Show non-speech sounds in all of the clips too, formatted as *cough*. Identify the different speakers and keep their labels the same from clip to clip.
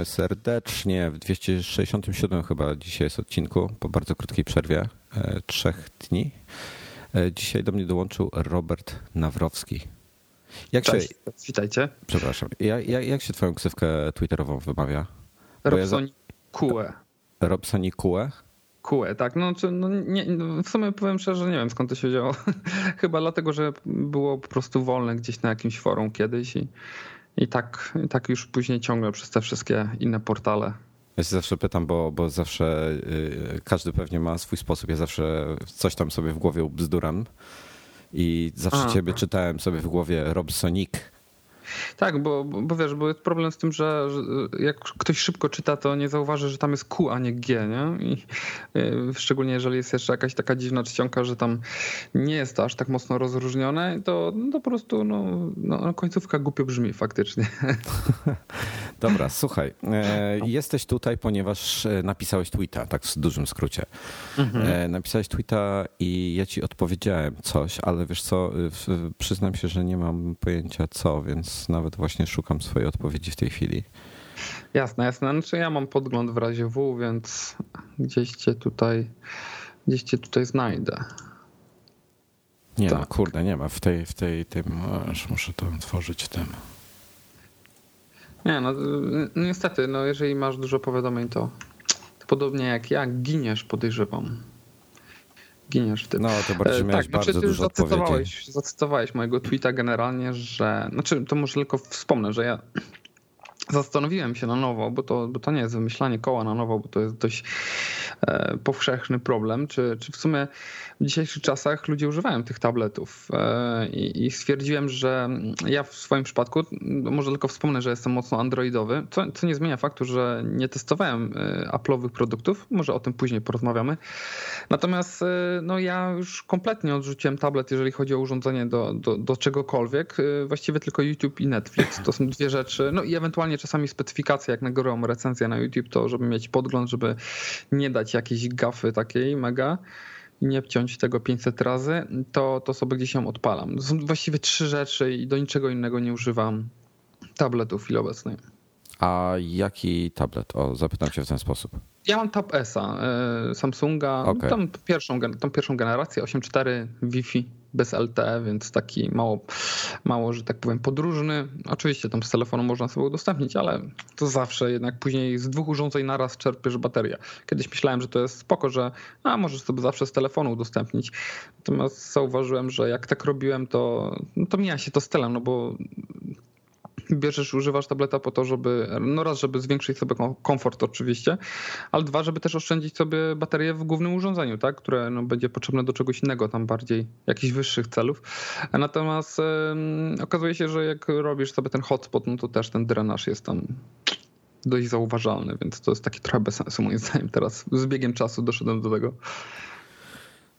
Speaker 1: Witamy serdecznie w 267 chyba dzisiaj jest odcinku po bardzo krótkiej przerwie e, trzech dni. E, dzisiaj do mnie dołączył Robert Nawrowski.
Speaker 2: Jak Cześć, się, witajcie.
Speaker 1: Przepraszam. Jak, jak, jak się twoją ksywkę twitterową wymawia?
Speaker 2: Robsoni Kue.
Speaker 1: Robsoni Kue?
Speaker 2: Kue, tak. No, czy, no nie, no, w sumie powiem szczerze, nie wiem skąd to się wzięło. *laughs* Chyba dlatego, że było po prostu wolne gdzieś na jakimś forum kiedyś i i tak, i tak już później ciągle przez te wszystkie inne portale.
Speaker 1: Ja się zawsze pytam, bo, bo zawsze yy, każdy pewnie ma swój sposób. Ja zawsze coś tam sobie w głowie bzduram i zawsze A. ciebie czytałem sobie w głowie Rob Sonic
Speaker 2: tak, bo, bo wiesz, bo jest problem z tym, że, że jak ktoś szybko czyta, to nie zauważy, że tam jest Q, a nie G, nie? I y, szczególnie jeżeli jest jeszcze jakaś taka dziwna czcionka, że tam nie jest to aż tak mocno rozróżnione, to, to po prostu no, no, końcówka głupio brzmi faktycznie. *laughs*
Speaker 1: Dobra, słuchaj. E, jesteś tutaj, ponieważ e, napisałeś tweeta, tak w dużym skrócie. Mhm. E, napisałeś tweeta i ja ci odpowiedziałem coś, ale wiesz co, przyznam się, że nie mam pojęcia co, więc nawet właśnie szukam swojej odpowiedzi w tej chwili.
Speaker 2: Jasne, jasne. Znaczy ja mam podgląd w razie W, więc gdzieś cię tutaj, gdzieś cię tutaj znajdę.
Speaker 1: Nie no, tak. no, kurde, nie ma. W tej, w tej, tym, aż muszę to otworzyć w tym.
Speaker 2: Nie, no niestety, no jeżeli masz dużo powiadomień, to, to podobnie jak ja, giniesz, podejrzewam giniesz.
Speaker 1: No, to bardziej e, miałeś tak, bardzo znaczy, dużo zacytowałeś,
Speaker 2: zacytowałeś mojego tweeta generalnie, że, znaczy to może tylko wspomnę, że ja zastanowiłem się na nowo, bo to, bo to nie jest wymyślanie koła na nowo, bo to jest dość powszechny problem, czy, czy w sumie w dzisiejszych czasach ludzie używają tych tabletów e, i, stwierdziłem, że ja w swoim przypadku, może tylko wspomnę, że jestem mocno androidowy, co, co nie zmienia faktu, że nie testowałem e, Apple'owych produktów, może o tym później porozmawiamy. Natomiast e, no ja już kompletnie odrzuciłem tablet, jeżeli chodzi o urządzenie do, do, do czegokolwiek, właściwie tylko YouTube i Netflix. To są dwie rzeczy, no i ewentualnie czasami specyfikacje, jak nagrywam recenzję na YouTube, to żeby mieć podgląd, żeby nie dać jakiejś gafy takiej mega i nie wciąć tego 500 razy, to, to sobie gdzieś ją odpalam. To są właściwie trzy rzeczy i do niczego innego nie używam tabletów w chwili obecnej.
Speaker 1: A jaki tablet? O, zapytam cię w ten sposób.
Speaker 2: Ja mam Tab S-a e, Samsunga, okay. tam pierwszą, tą pierwszą generację, 8.4 Wi-Fi bez LTE, więc taki mało, mało, że tak powiem, podróżny. Oczywiście tam z telefonu można sobie udostępnić, ale to zawsze jednak później z dwóch urządzeń naraz czerpiesz baterię. Kiedyś myślałem, że to jest spoko, że a możesz sobie zawsze z telefonu udostępnić. Natomiast zauważyłem, że jak tak robiłem, to, no to mija się to stylem, no bo bierzesz, używasz tableta po to, żeby, no raz, żeby zwiększyć sobie komfort oczywiście, ale dwa, żeby też oszczędzić sobie baterię w głównym urządzeniu, tak, które no, będzie potrzebne do czegoś innego, tam bardziej jakichś wyższych celów. Natomiast okazuje się, że jak robisz sobie ten hotspot, no to też ten drenaż jest tam dość zauważalny, więc to jest takie trochę bez sensu moim zdaniem teraz. Z biegiem czasu doszedłem do tego.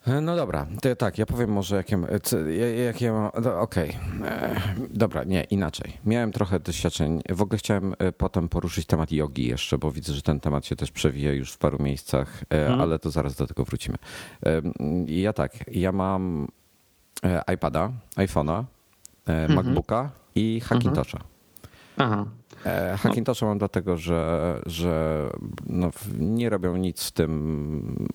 Speaker 1: E, no dobra, to tak, ja powiem może jakie, jak ja mam. Okej, okay. E, dobra, nie, inaczej. Miałem trochę doświadczeń. W ogóle chciałem e, potem poruszyć temat jogi jeszcze, bo widzę, że ten temat się też przewija już w paru miejscach, hmm. ale to zaraz do tego wrócimy. Ja tak, ja mam iPada, iPhone'a, mhm. MacBooka i Hackintosha. Aha. Hackintosha mam dlatego, że, że no, nie robią nic w tym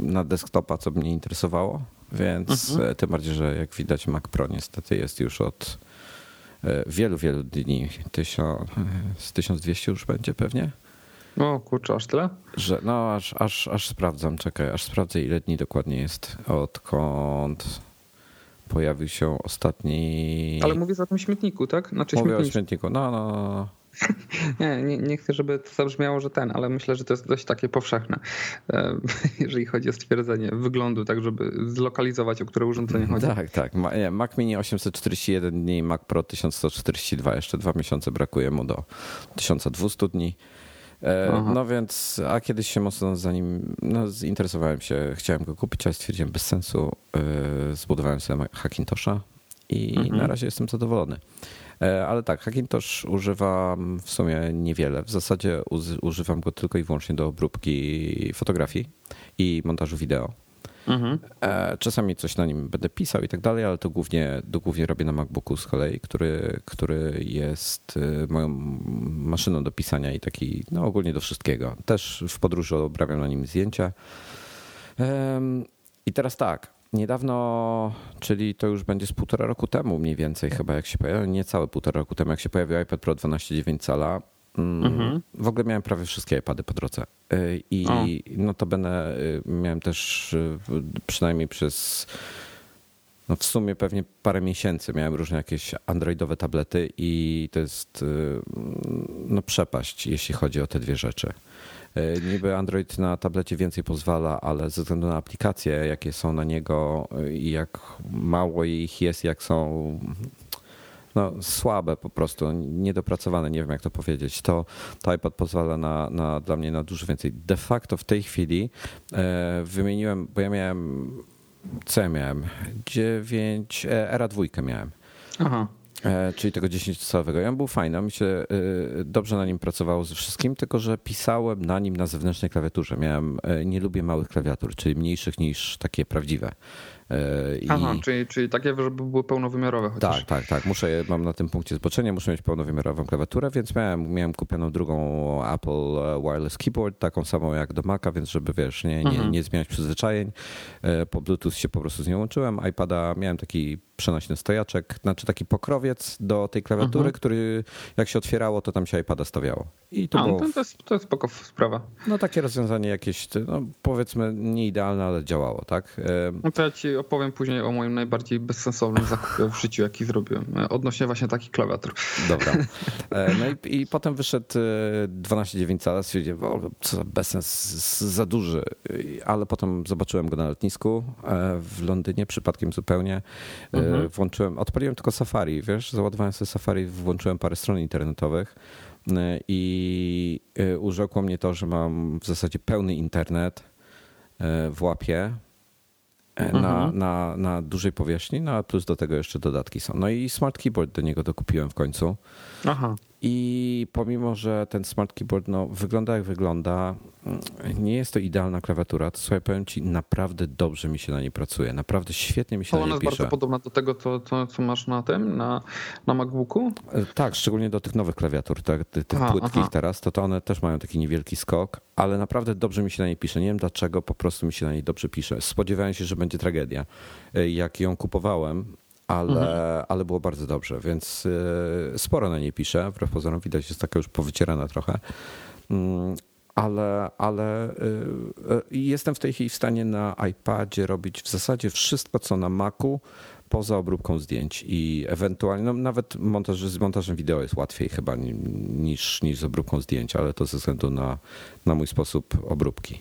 Speaker 1: na desktopa, co mnie interesowało, więc mhm. E, tym bardziej, że jak widać Mac Pro niestety jest już od e, wielu, wielu dni, tysiąc, e, z 1200 już będzie pewnie.
Speaker 2: O kurczę, aż tyle?
Speaker 1: Że, no aż, aż, aż sprawdzam, czekaj, aż sprawdzę ile dni dokładnie jest, odkąd pojawił się ostatni...
Speaker 2: Ale mówisz o tym śmietniku, tak?
Speaker 1: Znaczy Mówię śmietniku. o śmietniku, no, no, no. *laughs*
Speaker 2: nie, nie, nie chcę, żeby to zabrzmiało, że ten, ale myślę, że to jest dość takie powszechne, e, *laughs* jeżeli chodzi o stwierdzenie wyglądu, tak żeby zlokalizować, o które urządzenie chodzi. *laughs*
Speaker 1: Tak, tak. Mac Mini 841 dni, Mac Pro 1142, jeszcze dwa miesiące brakuje mu do 1200 dni. E, Aha. No więc, a kiedyś się mocno za nim no, zainteresowałem się, chciałem go kupić, ale stwierdziłem bez sensu. E, zbudowałem sobie Hackintosha i mhm. na razie jestem zadowolony. E, ale tak, Hackintosh używam w sumie niewiele. W zasadzie używam go tylko i wyłącznie do obróbki fotografii i montażu wideo. Mhm. E, czasami coś na nim będę pisał i tak dalej, ale to głównie, to głównie robię na MacBooku z kolei, który, który jest e, moją maszyną do pisania i taki no, ogólnie do wszystkiego. Też w podróży obrabiam na nim zdjęcia. I teraz tak, niedawno, czyli to już będzie z półtora roku temu mniej więcej chyba, jak się pojawił, nie całe półtora roku temu, jak się pojawił iPad Pro 12,9 cala, mhm. W ogóle miałem prawie wszystkie iPady po drodze. Y, I o. no to będę, y, miałem też y, przynajmniej przez no w sumie pewnie parę miesięcy miałem różne jakieś androidowe tablety i to jest no przepaść, jeśli chodzi o te dwie rzeczy. Niby Android na tablecie więcej pozwala, ale ze względu na aplikacje, jakie są na niego i jak mało ich jest, jak są no, słabe po prostu, niedopracowane, nie wiem jak to powiedzieć, to, to iPad pozwala na, na, dla mnie na dużo więcej. De facto w tej chwili e, wymieniłem, bo ja miałem, co ja miałem? 9, era dwójkę miałem. Aha. E, czyli tego 10-calowego. I on był fajny, mi się e, dobrze na nim pracowało ze wszystkim, tylko że pisałem na nim na zewnętrznej klawiaturze. Miałem, e, nie lubię małych klawiatur, czyli mniejszych niż takie prawdziwe.
Speaker 2: E, I... Aha, czyli, czyli takie, żeby były pełnowymiarowe chociaż.
Speaker 1: Tak, tak, tak. Muszę, mam na tym punkcie zboczenia, muszę mieć pełnowymiarową klawiaturę, więc miałem, miałem kupioną drugą Apple e, Wireless Keyboard, taką samą jak do Maca, więc żeby wiesz, nie, nie, mhm. nie zmieniać przyzwyczajeń. E, po Bluetooth się po prostu z nią łączyłem. iPada miałem taki przenośny stojaczek, znaczy taki pokrowiec do tej klawiatury, mhm. który jak się otwierało, to tam się iPada stawiało.
Speaker 2: I to, A, było... to, jest, to jest spoko sprawa.
Speaker 1: No takie rozwiązanie jakieś, no, powiedzmy nie idealne, ale działało, tak?
Speaker 2: No to ja ci opowiem później o moim najbardziej bezsensownym *laughs* zakupie w życiu, jaki zrobiłem. E, odnośnie właśnie takich klawiatur.
Speaker 1: Dobra. *laughs* E, no i, i potem wyszedł 12.9 cala, stwierdziłem, o, co za bezsens, za duży. Ale potem zobaczyłem go na lotnisku e, w Londynie, przypadkiem zupełnie. Mhm. Włączyłem, odpaliłem tylko Safari, wiesz, załadowałem sobie Safari, włączyłem parę stron internetowych i urzekło mnie to, że mam w zasadzie pełny internet w łapie E, na, mhm. na, na dużej powierzchni, no a plus do tego jeszcze dodatki są. No i smart keyboard do niego dokupiłem w końcu. Aha. I pomimo, że ten smart keyboard no, wygląda jak wygląda, mm, nie jest to idealna klawiatura, to słuchaj, powiem ci, naprawdę dobrze mi się na niej pracuje. Naprawdę świetnie mi się to na niej pisze.
Speaker 2: Ona jest bardzo podobna do tego, co, co, co, masz na tym, na, na MacBooku?
Speaker 1: E, tak, szczególnie do tych nowych klawiatur, tak, tych, tych aha, płytkich aha. teraz, to, to one też mają taki niewielki skok, ale naprawdę dobrze mi się na niej pisze. Nie wiem dlaczego, po prostu mi się na niej dobrze pisze. Spodziewałem się, że będzie tragedia. E, jak ją kupowałem, ale, mhm. ale było bardzo dobrze, więc y, sporo na niej piszę. Wbrew pozorom widać, jest taka już powycierana trochę. Mm, ale, ale y, y, jestem w tej chwili w stanie na iPadzie robić w zasadzie wszystko, co na Macu, poza obróbką zdjęć i ewentualnie, no nawet montaż, z montażem wideo jest łatwiej chyba niż, niż z obróbką zdjęć, ale to ze względu na, na mój sposób obróbki.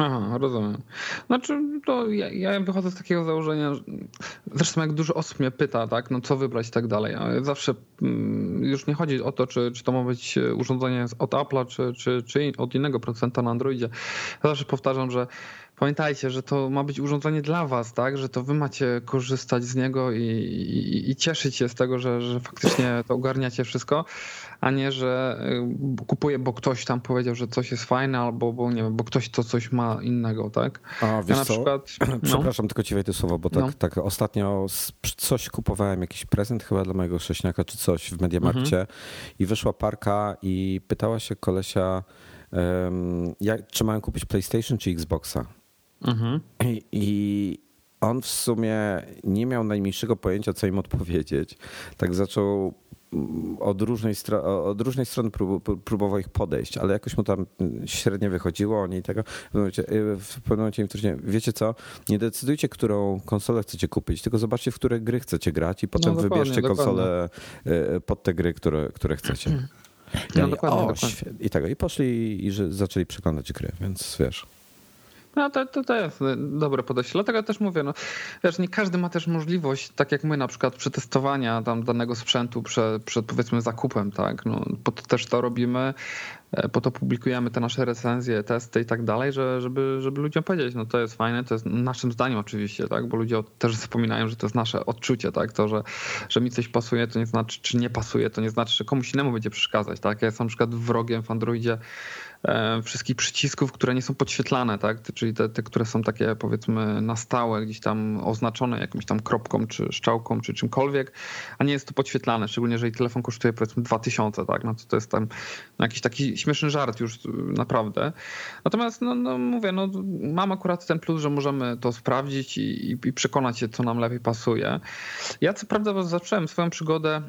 Speaker 2: Aha, rozumiem. Znaczy, to ja, ja, wychodzę z takiego założenia, zresztą jak dużo osób mnie pyta, tak, no co wybrać i tak dalej. Zawsze mm, już nie chodzi o to, czy, czy to ma być urządzenie od Apple'a, czy, czy, czy od innego producenta na Androidzie. Ja zawsze powtarzam, że pamiętajcie, że to ma być urządzenie dla was, tak? Że to wy macie korzystać z niego i, i, i cieszyć się z tego, że, że faktycznie to ogarniacie wszystko, a nie, że y, kupuję, bo ktoś tam powiedział, że coś jest fajne, albo bo nie wiem, bo ktoś to coś ma innego, tak?
Speaker 1: A wiesz ja na co? Przykład, *clears throat* no. Przepraszam, tylko ci wejdę słowo, bo tak, no. tak ostatnio coś kupowałem, jakiś prezent chyba dla mojego sześniaka czy coś w Mediamarkcie mhm. i wyszła parka i pytała się kolesia, um, jak, czy mają kupić PlayStation czy Xboxa. Mhm. I, I on w sumie nie miał najmniejszego pojęcia, co im odpowiedzieć. Tak zaczął od różnej, od różnej strony próbował ich podejść, ale jakoś mu tam średnio wychodziło. Oni tego w pewnym momencie, w im wiecie co, nie decydujcie, którą konsolę chcecie kupić, tylko zobaczcie, w które gry chcecie grać i potem no, wybierzcie konsolę e, pod te gry, które, które chcecie. No, I, dokładnie, o, dokładnie. I tego. I poszli i że zaczęli przeglądać gry, więc wiesz.
Speaker 2: No to, to, to jest dobre podejście. Dlatego też mówię, no, wiesz, nie każdy ma też możliwość, tak jak my na przykład przetestowania tam danego sprzętu przed, przed powiedzmy zakupem, tak? No, po to też to robimy. E, po to publikujemy te nasze recenzje, testy i tak dalej, że, żeby, żeby ludziom powiedzieć, no to jest fajne, to jest naszym zdaniem oczywiście, tak, bo ludzie też zapominają, że to jest nasze odczucie, tak, to, że, że mi coś pasuje, to nie znaczy, czy nie pasuje, to nie znaczy, że komuś innemu będzie przeszkadzać, tak, ja jestem na przykład wrogiem w Androidzie wszystkich przycisków, które nie są podświetlane, tak? czyli te, te, które są takie powiedzmy na stałe, gdzieś tam oznaczone jakimś tam kropką, czy szczałką, czy czymkolwiek, a nie jest to podświetlane, szczególnie jeżeli telefon kosztuje powiedzmy 2000, tak? no to to jest tam jakiś taki śmieszny żart już naprawdę. Natomiast no, no mówię, no, mam akurat ten plus, że możemy to sprawdzić i, i, i przekonać się, co nam lepiej pasuje. Ja co prawda zacząłem swoją przygodę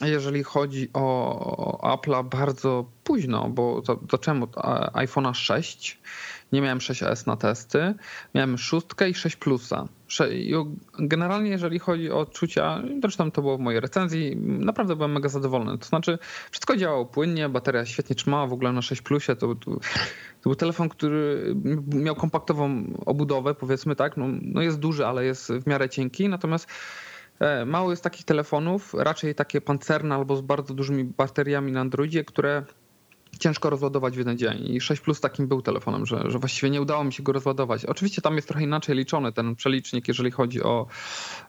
Speaker 2: jeżeli chodzi o Apple'a bardzo późno, bo zacząłem od iPhone'a 6, nie miałem 6S na testy, miałem 6 i 6 Plusa. Generalnie jeżeli chodzi o odczucia, zresztą to było w mojej recenzji, naprawdę byłem mega zadowolony. To znaczy wszystko działało płynnie, bateria świetnie trzymała, w ogóle na 6 Plusie to, to, to był telefon, który miał kompaktową obudowę, powiedzmy tak, no, no jest duży, ale jest w miarę cienki, natomiast mało z takich telefonów, raczej takie pancerne albo z bardzo dużymi bateriami na Androidzie, które ciężko rozładować w jeden dzień. I 6 Plus takim był telefonem, że, że właściwie nie udało mi się go rozładować. Oczywiście tam jest trochę inaczej liczony ten przelicznik, jeżeli chodzi o.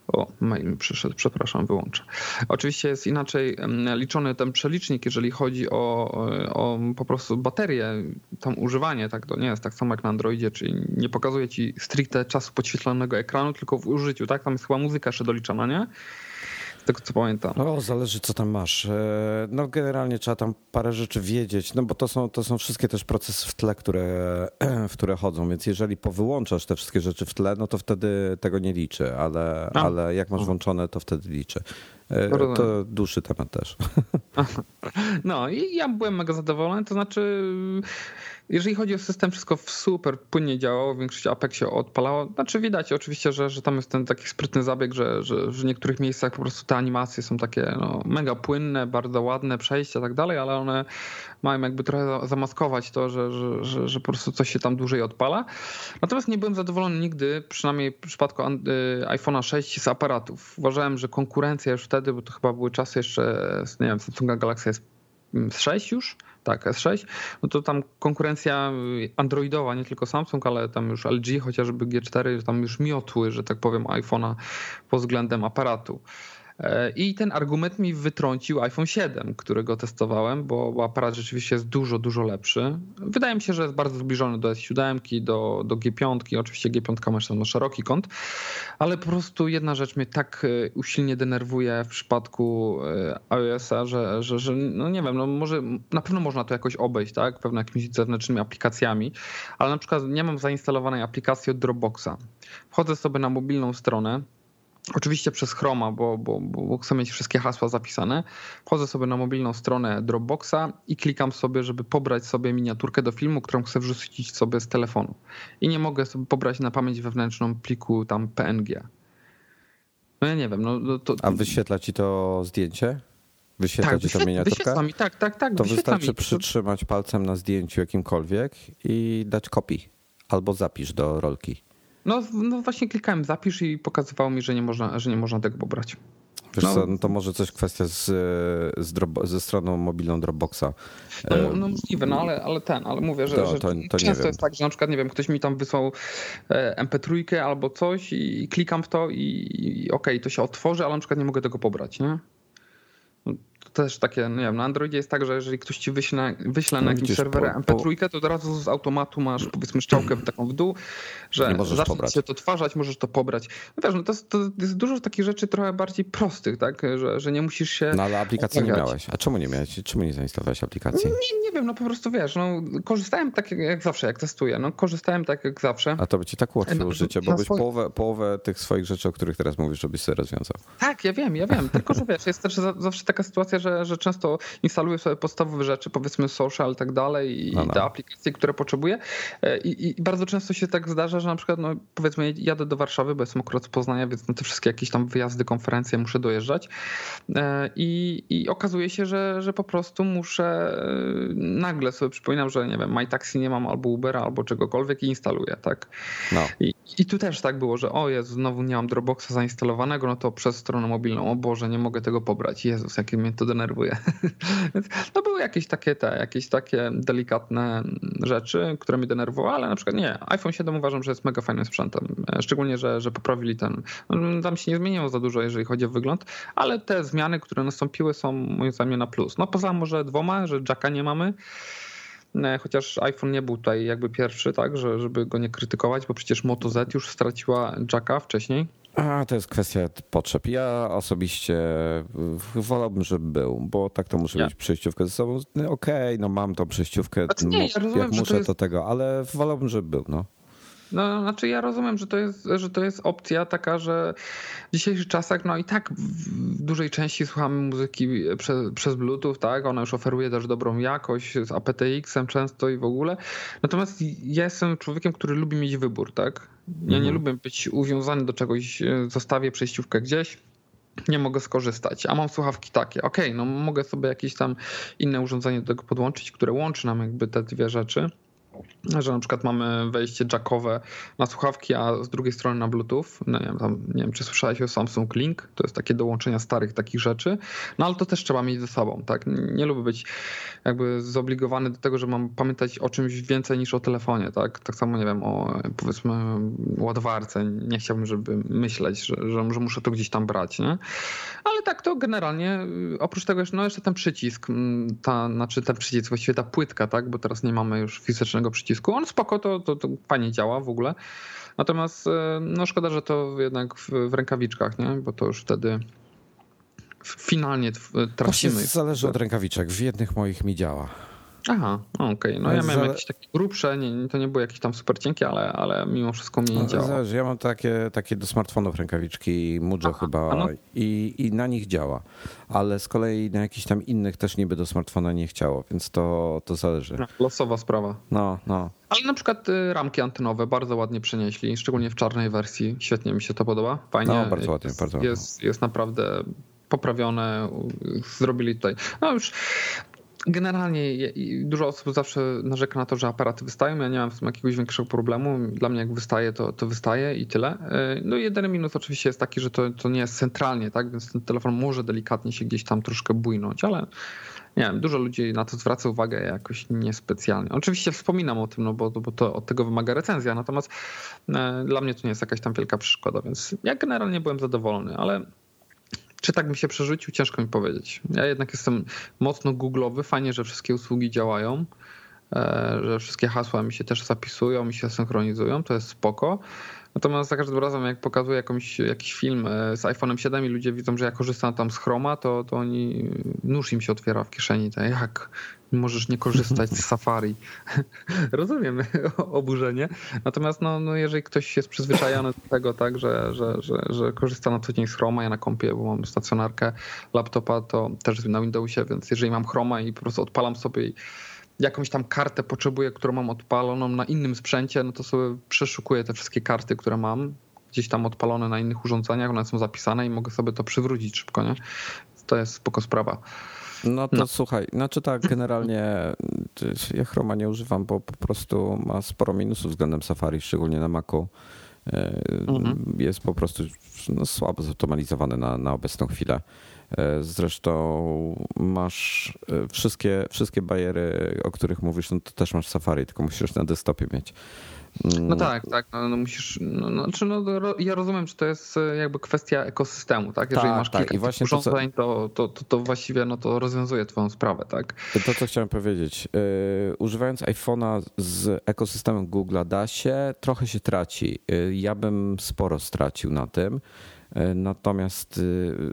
Speaker 2: O, mail przyszedł, przepraszam, wyłączę. Oczywiście jest inaczej liczony ten przelicznik, jeżeli chodzi o, o po prostu baterię, tam używanie, tak, to nie jest tak samo jak na Androidzie, czyli nie pokazuje ci stricte czasu podświetlonego ekranu, tylko w użyciu, tak? Tam jest chyba muzyka jeszcze doliczana, nie? Tego co pamiętam.
Speaker 1: No, zależy co tam masz. E, no generalnie trzeba tam parę rzeczy wiedzieć, no bo to są, to są wszystkie też procesy w tle, które, *clears throat* w które chodzą, więc jeżeli powyłączasz te wszystkie rzeczy w tle, no to wtedy tego nie liczy, ale, ale jak masz włączone, to wtedy liczy. E, to dłuższy temat też. *laughs*
Speaker 2: No i ja byłem mega zadowolony, to znaczy jeżeli chodzi o system, wszystko super płynnie działało, większość APEC się odpalało. Znaczy widać oczywiście, że, że tam jest ten taki sprytny zabieg, że, że w niektórych miejscach po prostu te animacje są takie no, mega płynne, bardzo ładne przejścia i tak dalej, ale one mają jakby trochę zamaskować to, że, że, że, że po prostu coś się tam dłużej odpala. Natomiast nie byłem zadowolony nigdy, przynajmniej w przypadku y, iPhone'a 6 z aparatów. Uważałem, że konkurencja już wtedy, bo to chyba były czasy jeszcze, nie wiem, Samsunga Galaxy S6 już, tak, S6, no to tam konkurencja androidowa, nie tylko Samsung, ale tam już LG, chociażby G4, tam już miotły, że tak powiem, iPhone'a pod względem aparatu. E, I ten argument mi wytrącił iPhone 7, którego testowałem, bo, aparat rzeczywiście jest dużo, dużo lepszy. Wydaje mi się, że jest bardzo zbliżony do S7, do, do G5. Oczywiście G5 ma na szeroki kąt, ale po prostu jedna rzecz mnie tak e, usilnie denerwuje w przypadku e, iOS-a, że, że, że no nie wiem, no może na pewno można to jakoś obejść, tak? Pewno jakimiś zewnętrznymi aplikacjami, ale na przykład nie mam zainstalowanej aplikacji od Dropboxa. Wchodzę sobie na mobilną stronę, Oczywiście przez Chroma, bo, bo, bo chcę mieć wszystkie hasła zapisane. Wchodzę sobie na mobilną stronę Dropboxa i klikam sobie, żeby pobrać sobie miniaturkę do filmu, którą chcę wrzucić sobie z telefonu. I nie mogę sobie pobrać na pamięć wewnętrzną pliku tam PNG. No ja nie wiem. No, no to...
Speaker 1: A wyświetla ci to zdjęcie? Wyświetla tak, ci to miniaturkę?
Speaker 2: Mi, tak, tak, tak.
Speaker 1: To wystarczy mi. przytrzymać palcem na zdjęciu jakimkolwiek i dać kopii. Albo zapisz do rolki.
Speaker 2: No, no właśnie klikałem zapisz i pokazywało mi, że nie można, że nie można tego pobrać.
Speaker 1: Wiesz no. co, no to może coś kwestia z, z ze stroną mobilną Dropboxa.
Speaker 2: No, no możliwe, no ale, ale ten, ale mówię, że, to, że to, to często jest tak, że na przykład, nie wiem, ktoś mi tam wysłał e, MP3 albo coś i klikam w to i, i okej, okay, to się otworzy, ale na przykład nie mogę tego pobrać, nie? Też takie, nie wiem, na Androidzie jest tak, że jeżeli ktoś ci wyśle, wyśle no na jakimś serwerze MP3, to od razu z automatu masz powiedzmy szczałkę taką w dół, że zacznie się to odtwarzać, możesz to pobrać. No wiesz, no to, to jest dużo takich rzeczy trochę bardziej prostych, tak, że, że nie musisz się...
Speaker 1: No ale aplikacji nie miałeś. A czemu nie miałeś? Czemu nie zainstalowałeś aplikacji?
Speaker 2: Nie, nie wiem, no po prostu wiesz, no korzystałem tak jak zawsze, jak testuję, no korzystałem tak jak zawsze.
Speaker 1: A to by ci tak ułatwiło no, życie, bo byś swoje... połowę, połowę tych swoich rzeczy, o których teraz mówisz, żebyś sobie rozwiązał.
Speaker 2: Tak, ja wiem, ja wiem, tylko że wiesz, jest też zawsze taka sytuacja, że, że często instaluję sobie podstawowe rzeczy, powiedzmy social i tak dalej i no, no. te aplikacje, które potrzebuję e, I, I, bardzo często się tak zdarza, że na przykład no, powiedzmy jadę do Warszawy, bo jestem akurat z Poznania, więc na te wszystkie jakieś tam wyjazdy, konferencje muszę dojeżdżać e, i, i okazuje się, że, że po prostu muszę e, nagle sobie przypominam, że nie wiem, MyTaxi nie mam albo Ubera albo czegokolwiek i instaluję, tak? No. I, I tu też tak było, że o Jezu, znowu nie mam Dropboxa zainstalowanego, no to przez stronę mobilną, o Boże, nie mogę tego pobrać. Jezus, jakie mnie to denerwuje. *laughs* Więc no były jakieś takie te, jakieś takie delikatne rzeczy, które mnie denerwowały, ale na przykład nie, iPhone 7 uważam, że jest mega fajnym sprzętem. Szczególnie, że, że poprawili ten, no, tam się nie zmieniło za dużo, jeżeli chodzi o wygląd, ale te zmiany, które nastąpiły są moim zdaniem na plus. No poza może dwoma, że jacka nie mamy, E, chociaż iPhone nie był tutaj jakby pierwszy, tak, że, żeby go nie krytykować, bo przecież Moto Z już straciła jacka wcześniej.
Speaker 1: A, to jest kwestia potrzeb. Ja osobiście wolałbym, żeby był, bo tak to muszę ja. mieć przejściówkę ze sobą. No, Okej, okay, no mam tą przejściówkę, znaczy nie, ja rozumiem, jak muszę to, jest... to tego, ale wolałbym, żeby był. No.
Speaker 2: No, znaczy ja rozumiem, że to, jest, że to jest opcja taka, że w dzisiejszych czasach no i tak w dużej części słuchamy muzyki przez, przez Bluetooth, tak? Ona już oferuje też dobrą jakość z aptX-em często i w ogóle. Natomiast ja jestem człowiekiem, który lubi mieć wybór, tak? Ja nie mhm. lubię być uwiązany do czegoś, zostawię przejściówkę gdzieś, nie mogę skorzystać, a mam słuchawki takie. Okej, okay, no mogę sobie jakieś tam inne urządzenie do tego podłączyć, które łączy nam jakby te dwie rzeczy że na przykład mamy wejście jackowe na słuchawki, a z drugiej strony na Bluetooth. No nie, wiem, tam, nie wiem, czy słyszałeś o Samsung Link, to jest takie dołączenia starych takich rzeczy, no ale to też trzeba mieć ze sobą, tak? Nie lubię być jakby zobligowany do tego, że mam pamiętać o czymś więcej niż o telefonie, tak? Tak samo, nie wiem, o powiedzmy ładowarce. Nie chciałbym, żeby myśleć, że, że, muszę to gdzieś tam brać, nie? Ale tak to generalnie, oprócz tego, no jeszcze ten przycisk, ta, znaczy ten przycisk, właściwie ta płytka, tak? Bo teraz nie mamy już fizycznego przycisku. On spoko, to, to, to fajnie działa w ogóle. Natomiast e, no szkoda, że to jednak w, w rękawiczkach, nie? Bo to już wtedy finalnie tracimy.
Speaker 1: Zależy od rękawiczek. W jednych moich mi działa.
Speaker 2: Aha, okej. Okay. No ja miałem jakieś takie grubsze, nie, to nie było jakieś tam super cienkie, ale, ale mimo wszystko mi nie działa.
Speaker 1: Zależy, ja mam takie, takie do smartfonów rękawiczki Mujo chyba no. i, i na nich działa, ale z kolei na jakichś tam innych też niby do smartfona nie chciało, więc to, to zależy. No,
Speaker 2: losowa sprawa.
Speaker 1: No, no.
Speaker 2: Ale na przykład y, ramki antenowe bardzo ładnie przenieśli, szczególnie w czarnej wersji. Świetnie mi się to podoba. Fajnie.
Speaker 1: No, bardzo ładnie,
Speaker 2: jest,
Speaker 1: bardzo
Speaker 2: ładnie. Jest, jest naprawdę poprawione, zrobili tutaj. No już Generalnie dużo osób zawsze narzeka na to, że aparaty wystają. Ja nie mam z tym jakiegoś większego problemu. Dla mnie jak wystaje, to, to wystaje i tyle. E, no i jedyny minus oczywiście jest taki, że to, to nie jest centralnie, tak? Więc ten telefon może delikatnie się gdzieś tam troszkę bujnąć, ale nie wiem, dużo ludzi na to zwraca uwagę jakoś niespecjalnie. Oczywiście wspominam o tym, no bo, bo to od tego wymaga recenzja, natomiast e, dla mnie to nie jest jakaś tam wielka przeszkoda, więc ja generalnie byłem zadowolony, ale czy tak mi się przerzucił? Ciężko mi powiedzieć. Ja jednak jestem mocno googlowy. Fajnie, że wszystkie usługi działają, e, że wszystkie hasła mi się też zapisują, mi się synchronizują. To jest spoko. Natomiast za każdym razem, jak pokazuję jakąś, jakiś film e, z iPhone'em 7 i ludzie widzą, że ja korzystam tam z Chroma, to, to oni, nóż im się otwiera w kieszeni. Tak jak możesz nie korzystać z Safari. *laughs* Rozumiem *laughs* oburzenie. Natomiast no, no jeżeli ktoś jest przyzwyczajony do tego, tak, że, że, że, że korzysta na co dzień z Chroma, ja na kompie, bo mam stacjonarkę laptopa, to też na Windowsie, więc jeżeli mam Chroma i po prostu odpalam sobie jakąś tam kartę potrzebuję, którą mam odpaloną na innym sprzęcie, no to sobie przeszukuję te wszystkie karty, które mam gdzieś tam odpalone na innych urządzeniach, one są zapisane i mogę sobie to przywrócić szybko, nie? To jest spoko sprawa.
Speaker 1: No to no. słuchaj, znaczy tak, generalnie ja Chroma nie używam, bo po prostu ma sporo minusów względem Safari, szczególnie na Macu. E, mhm. Jest po prostu no, słabo zoptymalizowany na, na obecną chwilę. E, zresztą masz e, wszystkie, wszystkie bariery, o których mówisz, no to też masz Safari, tylko musisz na desktopie mieć.
Speaker 2: No tak, tak. No, no musisz. No, no, znaczy no, ja rozumiem, że to jest e, jakby kwestia ekosystemu, tak? Jeżeli tak, masz tak. kilka I właśnie urządzeń, to, to, to, to, właściwie no, to rozwiązuje Twoją sprawę, tak?
Speaker 1: To, co chciałem powiedzieć. Yy, używając iPhone'a z ekosystemem Google da się, trochę się traci. Yy, ja bym sporo stracił na tym. Natomiast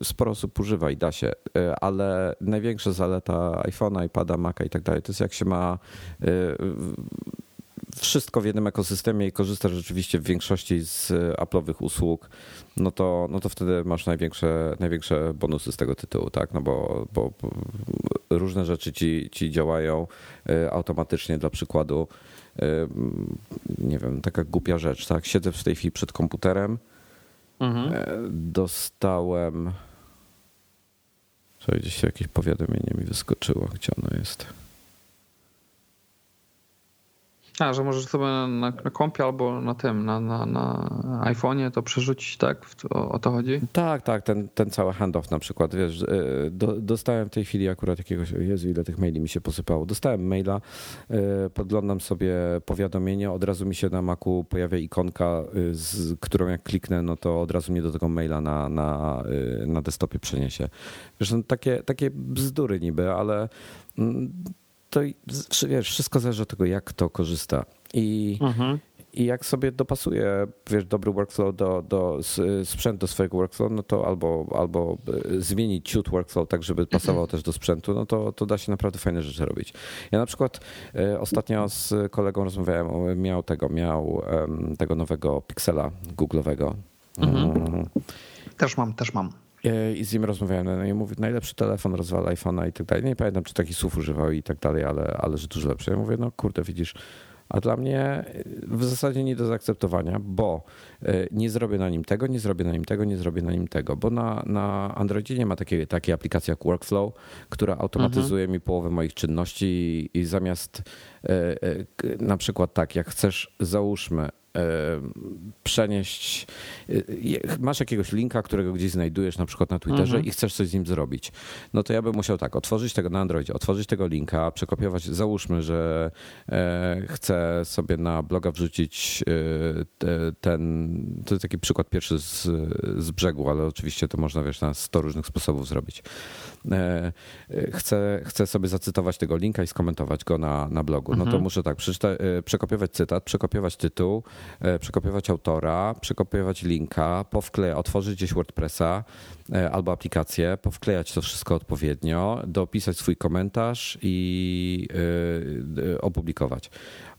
Speaker 1: sporo osób używa i da się, ale największa zaleta iPhone'a, iPada, Maca i tak dalej to jest jak się ma wszystko w jednym ekosystemie i korzystasz rzeczywiście w większości z Apple'owych usług, no to, no to wtedy masz największe, największe bonusy z tego tytułu, tak? No bo, bo różne rzeczy ci, ci działają y, automatycznie dla przykładu. Y, nie wiem, taka głupia rzecz, tak? Siedzę w tej chwili przed komputerem, mhm. E, dostałem. Co gdzieś jakieś powiadomienie mi wyskoczyło, gdzie ono jest.
Speaker 2: A, że możesz sobie na, na kompie albo na tym, na, na, na iPhone'ie to przerzucić, tak? O, o, to chodzi?
Speaker 1: Tak, tak, ten, ten cały handoff na przykład, wiesz, e, do, dostałem w tej chwili akurat jakiegoś, Jezu, ile tych maili mi się posypało. Dostałem maila, e, podglądam sobie powiadomienie, od razu mi się na Macu pojawia ikonka, e, z którą jak kliknę, no to od razu mnie do tego maila na, na, na desktopie przeniesie. Wiesz, no, takie, takie bzdury niby, ale mm, to wiesz, wszystko zależy od tego, jak kto korzysta. I, mhm. i jak sobie dopasuje wiesz, dobry workflow do, do sprzęt do swojego workflow, no to albo, albo e, zmienić ciut workflow tak, żeby pasował też do sprzętu, no to, to da się naprawdę fajne rzeczy robić. Ja na przykład e, ostatnio z kolegą rozmawiałem, miał tego, miał tego nowego Pixela Google'owego. Mhm.
Speaker 2: Mm. Też mam, też mam.
Speaker 1: I z nim rozmawiałem, no i mówi, najlepszy telefon rozwala iPhone'a i tak dalej. Nie pamiętam, czy takich słów używał i tak dalej, ale, ale że dużo lepszy. Ja mówię, no kurde, widzisz, a dla mnie w zasadzie nie do zaakceptowania, bo e, nie zrobię na nim tego, nie zrobię na nim tego, nie zrobię na nim tego, bo na, na Androidzie nie ma takiej, takiej aplikacji jak Workflow, która automatyzuje mhm. mi połowę moich czynności i, i zamiast e, e, na przykład tak, jak chcesz, załóżmy, przenieść. Masz jakiegoś linka, którego gdzieś znajdujesz, na przykład na Twitterze mhm. i chcesz coś z nim zrobić. No to ja bym musiał tak, otworzyć tego na Androidzie, otworzyć tego linka, przekopiować. Załóżmy, że e, chcę sobie na bloga wrzucić e, ten. To jest taki przykład pierwszy z, z brzegu, ale oczywiście to można wiesz, na 100 różnych sposobów zrobić. E, chcę, chcę sobie zacytować tego linka i skomentować go na, na blogu. No to mhm. muszę tak, przekopiować cytat, przekopiować tytuł, E, przekopiować autora, przekopiować linka, powklejać, otworzyć gdzieś WordPressa e, albo aplikację, powklejać to wszystko odpowiednio, dopisać swój komentarz i e, opublikować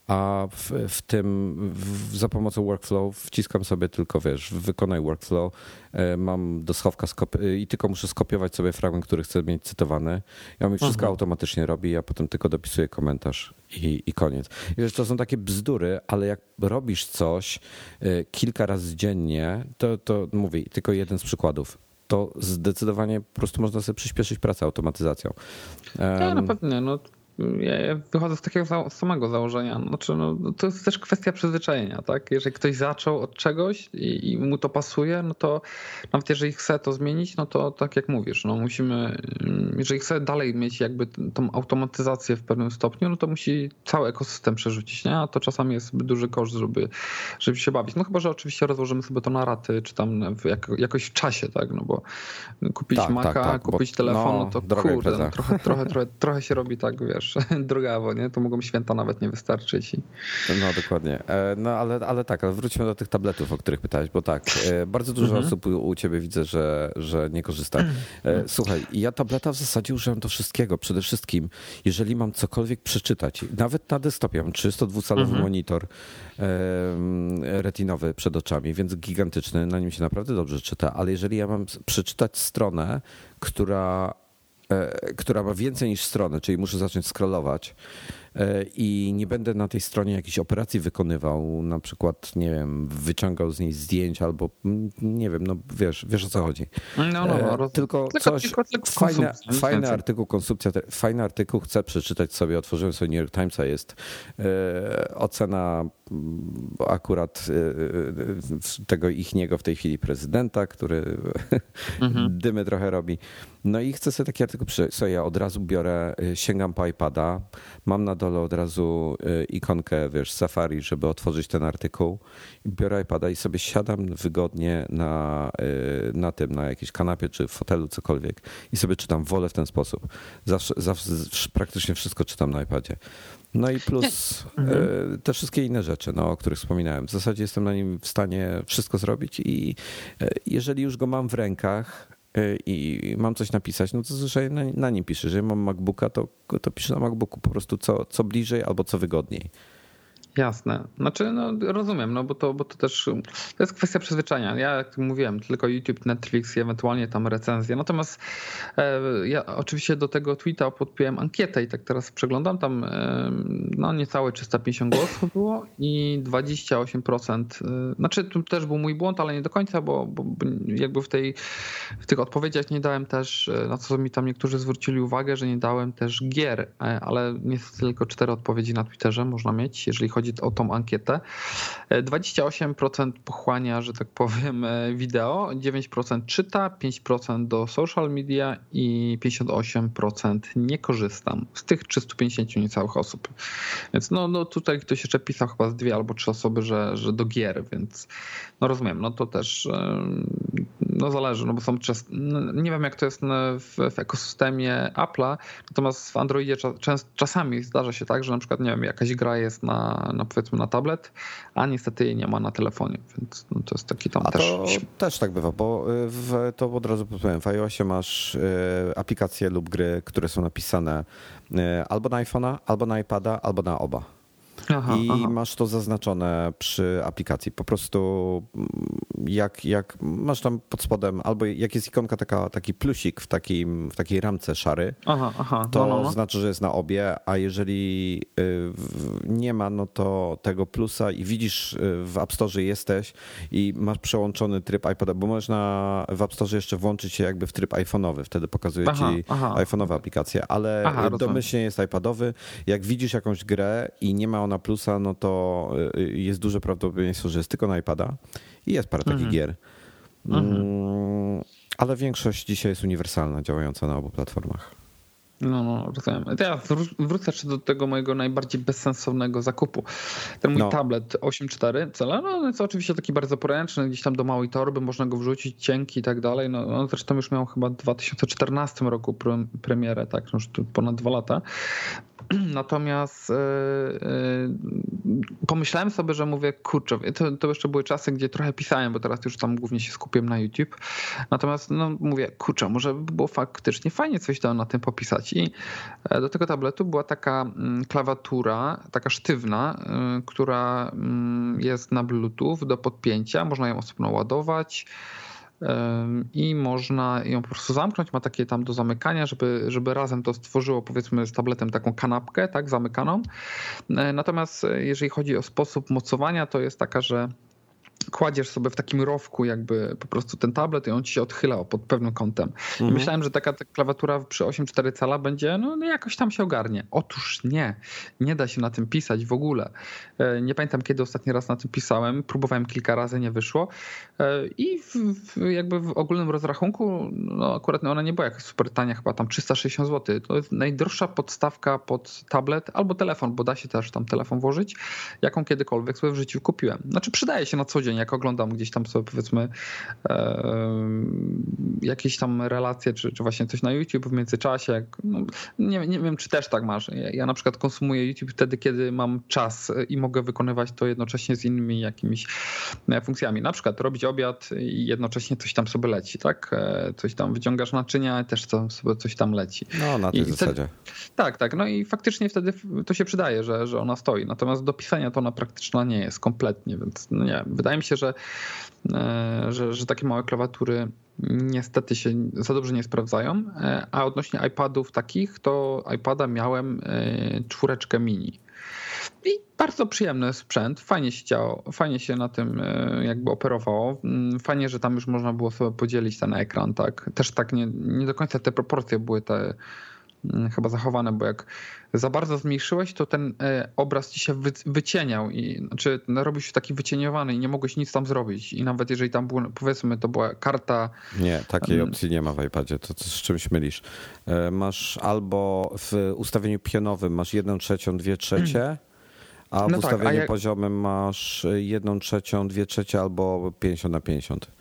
Speaker 1: a w, w tym w, za pomocą workflow wciskam sobie tylko, wiesz, wykonaj workflow, e, mam do schowka e, i tylko muszę skopiować sobie fragment, który chcę mieć cytowany. Ja mi wszystko mhm. automatycznie robi, a potem tylko dopisuję komentarz i, i koniec. I wiesz, to są takie bzdury, ale jak robisz coś e, kilka razy dziennie, to, to mówię, tylko jeden z przykładów to zdecydowanie po prostu można sobie przyspieszyć pracę automatyzacją.
Speaker 2: Ja, na pewno. No, ja wychodzę z takiego samego założenia. Znaczy, no, to jest też kwestia przyzwyczajenia, tak? Jeżeli ktoś zaczął od czegoś i, i, mu to pasuje, no to nawet jeżeli chce to zmienić, no to tak jak mówisz, no musimy, jeżeli chce dalej mieć jakby tą automatyzację w pewnym stopniu, no to musi cały ekosystem przerzucić, nie? A to czasami jest duży koszt, żeby, żeby się bawić. No chyba, że oczywiście rozłożymy sobie to na raty, czy tam w, jak, jakoś w czasie, tak? No bo kupić tak, Maca, tak, tak, kupić telefon, no, no to kurde, no, trochę, trochę, trochę, trochę się robi tak, wiesz, wiesz, *laughs* drogawo, nie? To mogą święta nawet nie wystarczyć. I...
Speaker 1: No dokładnie. E, no ale, ale tak, ale wróćmy do tych tabletów, o których pytałeś, bo tak, e, bardzo dużo mhm. osób u ciebie widzę, że, że nie korzysta. E, słuchaj, ja tableta w zasadzie użyłem do wszystkiego. Przede wszystkim, jeżeli mam cokolwiek przeczytać, nawet na desktopie mam 302-calowy mhm. monitor retinowy przed oczami, więc gigantyczny, na nim się naprawdę dobrze czyta, ale jeżeli ja mam przeczytać stronę, która która ma więcej niż stronę, czyli muszę zacząć scrollować e, i nie będę na tej stronie jakiejś operacji wykonywał, na przykład, nie wiem, wyciągał z niej zdjęć albo nie wiem, no wiesz, wiesz o co chodzi. No, no, no, tylko, tylko coś, tylko, tylko fajny, fajny artykuł, konsumpcja, fajny artykuł, chcę przeczytać sobie, otworzyłem sobie New York Timesa, jest e, ocena akurat tego ich niego w tej chwili prezydenta, który *laughs* mhm. dymy trochę robi. No i chcę sobie taki artykuł przeczytać. So ja od razu biorę, sięgam po iPada, mam na dole od razu y, ikonkę, wiesz, Safari, żeby otworzyć ten artykuł. Biorę iPada i sobie siadam wygodnie na, y, na tym, na jakiejś kanapie czy w fotelu, cokolwiek i sobie czytam wolę w ten sposób. Zawsze, zawsze praktycznie wszystko czytam na iPadzie. No i plus *laughs* mhm. te wszystkie inne rzeczy, no, o których wspominałem. W zasadzie jestem na nim w stanie wszystko zrobić i jeżeli już go mam w rękach, Y, i mam coś napisać, no to zazwyczaj na, na nim piszę. Jeżeli mam MacBooka, to, to piszę na MacBooku po prostu co, co bliżej albo co wygodniej.
Speaker 2: Jasne. Znaczy, no rozumiem, no bo to, bo to też to jest kwestia przyzwyczajenia. Ja, jak mówiłem, tylko YouTube, Netflix i ewentualnie tam recenzje. Natomiast e, ja oczywiście do tego tweeta podpiąłem ankietę i tak teraz przeglądam. Tam e, no niecałe 350 głosów było i 28%. E, znaczy, tu też był mój błąd, ale nie do końca, bo, bo jakby w, tej, w tych odpowiedziach nie dałem też, e, na co mi tam niektórzy zwrócili uwagę, że nie dałem też gier, e, ale niestety tylko cztery odpowiedzi na Twitterze można mieć, jeżeli chodzi chodzi o tą ankietę. 28% pochłania, że tak powiem, wideo, 9% czyta, 5% do social media i 58% nie korzystam z tych 350 niecałych osób. Więc no, no tutaj ktoś jeszcze pisał chyba z dwie albo trzy osoby, że, że do gier, więc no rozumiem, no to też no zależy, no bo są czas, no nie wiem jak to jest w, w ekosystemie Apple'a, natomiast w Androidzie czas, czasami zdarza się tak, że na przykład nie wiem, jakaś gra jest na, na powiedzmy na tablet, a niestety jej nie ma na telefonie, więc no to jest taki tam
Speaker 1: a
Speaker 2: też...
Speaker 1: To też tak bywa, bo y, w, to od razu powiem, w iOSie masz y, aplikacje lub gry, które są napisane y, albo na iPhone'a, albo na iPada, albo na oba. Aha, I aha. masz to zaznaczone przy aplikacji. Po prostu mm, jak, jak masz tam pod spodem, albo jak jest ikonka taka, taki plusik w, takim, w takiej ramce szary, aha, to no, no, no. znaczy, że jest na obie, a jeżeli y, nie ma, no to tego plusa i widzisz y, w App Store jesteś i masz przełączony tryb iPada, bo można w App Store jeszcze włączyć się jakby w tryb iPhone'owy, wtedy pokazuje ci iPhone'owe aplikacje, ale domyślnie jest iPadowy. Jak widzisz jakąś grę i nie ma ona plusa, no to y, y, jest duże prawdopodobieństwo, że jest tylko na iPada i jest parę takich mhm. gier. Mhm. Mm, ale większość dzisiaj jest uniwersalna, działająca na obu platformach.
Speaker 2: No, no, rozumiem. Ja wrócę jeszcze do tego mojego najbardziej bezsensownego zakupu. Ten mój no. tablet 8.4 cala, no jest oczywiście taki bardzo poręczny, gdzieś tam do małej torby, można go wrzucić, cienki i tak dalej. No, on zresztą już miał chyba w 2014 roku premierę, tak, już ponad dwa lata. *clears throat* Natomiast yy, yy, pomyślałem sobie, że mówię, kurczę, to, to jeszcze były czasy, gdzie trochę pisałem, bo teraz już tam głównie się skupiłem na YouTube. Natomiast no, mówię, kurczę, może by było faktycznie fajnie coś tam na tym popisać. I e, do tego tabletu była taka mm, klawiatura, taka sztywna, która mm, jest na Bluetooth do podpięcia, można ją osobno ładować i można ją po prostu zamknąć. Ma takie tam do zamykania, żeby, żeby razem to stworzyło powiedzmy z tabletem taką kanapkę, tak, zamykaną. E, natomiast e, jeżeli chodzi o sposób mocowania, to jest taka, że kładziesz sobie w takim rowku jakby po prostu ten tablet i on ci się odchyla pod pewnym kątem. Mhm. myślałem, że taka klawiatura przy 8,4 cala będzie, no, no jakoś tam się ogarnie. Otóż nie. Nie da się na tym pisać w ogóle. E, nie pamiętam, kiedy ostatni raz na tym pisałem. Próbowałem kilka razy, nie wyszło. E, I w, w, jakby w ogólnym rozrachunku, no akurat ona nie była jakaś super tania, chyba tam 360 zł. To jest najdroższa podstawka pod tablet albo telefon, bo da się też tam telefon włożyć, jaką kiedykolwiek sobie w życiu kupiłem. Znaczy przydaje się na co dzień, jak oglądam gdzieś tam sobie powiedzmy e, jakieś tam relacje, czy, czy właśnie coś na YouTube w międzyczasie. Jak, no, nie, nie wiem, czy też tak masz. Ja, ja na przykład konsumuję YouTube wtedy, kiedy mam czas i mogę wykonywać to jednocześnie z innymi jakimiś e, funkcjami. Na przykład robić obiad i jednocześnie coś tam sobie leci, tak? E, coś tam wyciągasz naczynia, też to sobie coś tam leci.
Speaker 1: No, na tej I zasadzie.
Speaker 2: Wtedy, tak, tak. No i faktycznie wtedy to się przydaje, że, że ona stoi. Natomiast do pisania to ona praktycznie nie jest kompletnie, więc no nie, wydaje mi się, że, e, że, że takie małe klawiatury niestety się za dobrze nie sprawdzają. E, a odnośnie iPadów takich, to iPada miałem e, czwóreczkę mini. I bardzo przyjemny sprzęt, fajnie się działo, fajnie się na tym jakby operowało. Mm, fajnie, że tam już można było sobie podzielić ten ekran, tak. Też tak nie, nie do końca te proporcje były te chyba zachowane, bo jak za bardzo zmniejszyłeś, to ten e, obraz ci się wycieniał i znaczy no, robił się taki wycieniowany i nie mogłeś nic tam zrobić. I nawet jeżeli tam było, powiedzmy, to była karta.
Speaker 1: Nie, takiej opcji nie ma w iPadzie, to, to z czymś mylisz. E, masz albo w ustawieniu pionowym masz 1 trzecią, 2 trzecie. A w no ustawieniu tak, jak... poziomym masz 1 trzecią, 2 trzecie albo 50 na 50.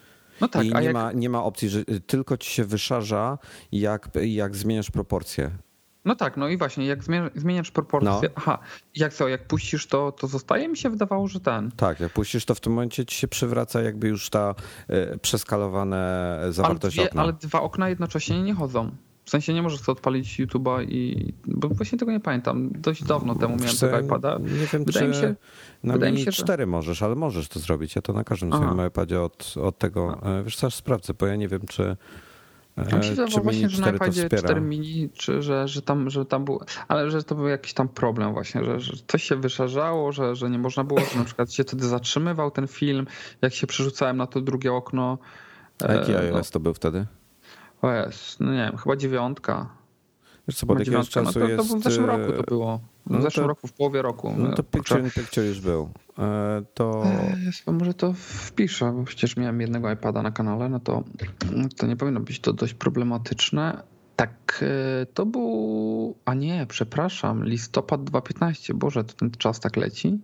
Speaker 1: No tak, I nie, jak... ma, nie ma opcji, że tylko ci się wyszarza, jak, jak zmieniasz proporcje.
Speaker 2: No tak, no i właśnie, jak zmieniasz proporcje, no. aha, jak co, jak puścisz to, to zostaje? Mi się wydawało, że ten.
Speaker 1: Tak, jak puścisz to w tym momencie ci się przywraca jakby już ta y, przeskalowane zawartość
Speaker 2: ale
Speaker 1: dwie, okna.
Speaker 2: Ale dwa okna jednocześnie nie chodzą. W sensie nie możesz sobie odpalić YouTube'a i. Bo właśnie tego nie pamiętam. Dość dawno temu miałem tego iPada.
Speaker 1: Nie wiem, wydaje czy mi się, na wydaje mi się, 4 że... możesz, ale możesz to zrobić. Ja to na każdym Aha. swoim iPadzie od, od tego. Aha. Wiesz co, sprawdzę, bo ja nie wiem, czy.
Speaker 2: Ja mi się wydawało właśnie, że na iPadzie 4 mini, czy że, że, tam, że tam był, ale że to był jakiś tam problem właśnie, że, że coś się wyszarzało, że, że nie można było, że na przykład się wtedy zatrzymywał ten film, jak się przerzucałem na to drugie okno.
Speaker 1: A jaki e, iOS no. to był wtedy?
Speaker 2: O jest, no nie wiem, chyba dziewiątka.
Speaker 1: Wiesz co, bo od jakiegoś czasu
Speaker 2: no to, to
Speaker 1: jest...
Speaker 2: w zeszłym roku to było. w no zeszłym to, roku, w połowie roku.
Speaker 1: No to Picture in Picture już był. E, to...
Speaker 2: E, może to wpiszę, bo przecież miałem jednego iPada na kanale, no to, to nie powinno być to dość problematyczne. Tak, e, to był. A nie, przepraszam, listopad 2015. Boże, to ten czas tak leci.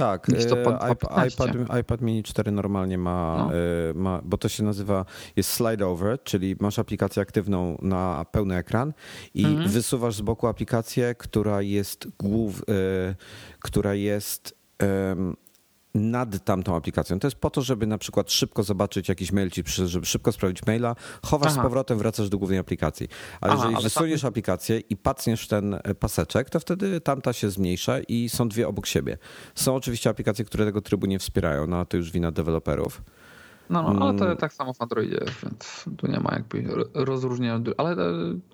Speaker 1: Tak, iPad, iPad, iPad, Mini 4 normalnie ma, no. ma, bo to się nazywa, jest slide over, czyli masz aplikację aktywną na pełny ekran i mhm. wysuwasz z boku aplikację, która jest głów, która jest nad tamtą aplikacją. To jest po to, żeby na przykład szybko zobaczyć jakiś mail ci żeby szybko sprawdzić maila, chowasz Aha. z powrotem, wracasz do głównej aplikacji. Ale Aha, jeżeli wysuniesz tam... aplikację i pacniesz ten e, paseczek, to wtedy tamta się zmniejsza i są dwie obok siebie. Są oczywiście aplikacje, które tego trybu nie wspierają, no to już wina deweloperów.
Speaker 2: No, no ale to mm. tak samo w Androidzie więc tu nie ma jakby rozróżnienia. Ale e,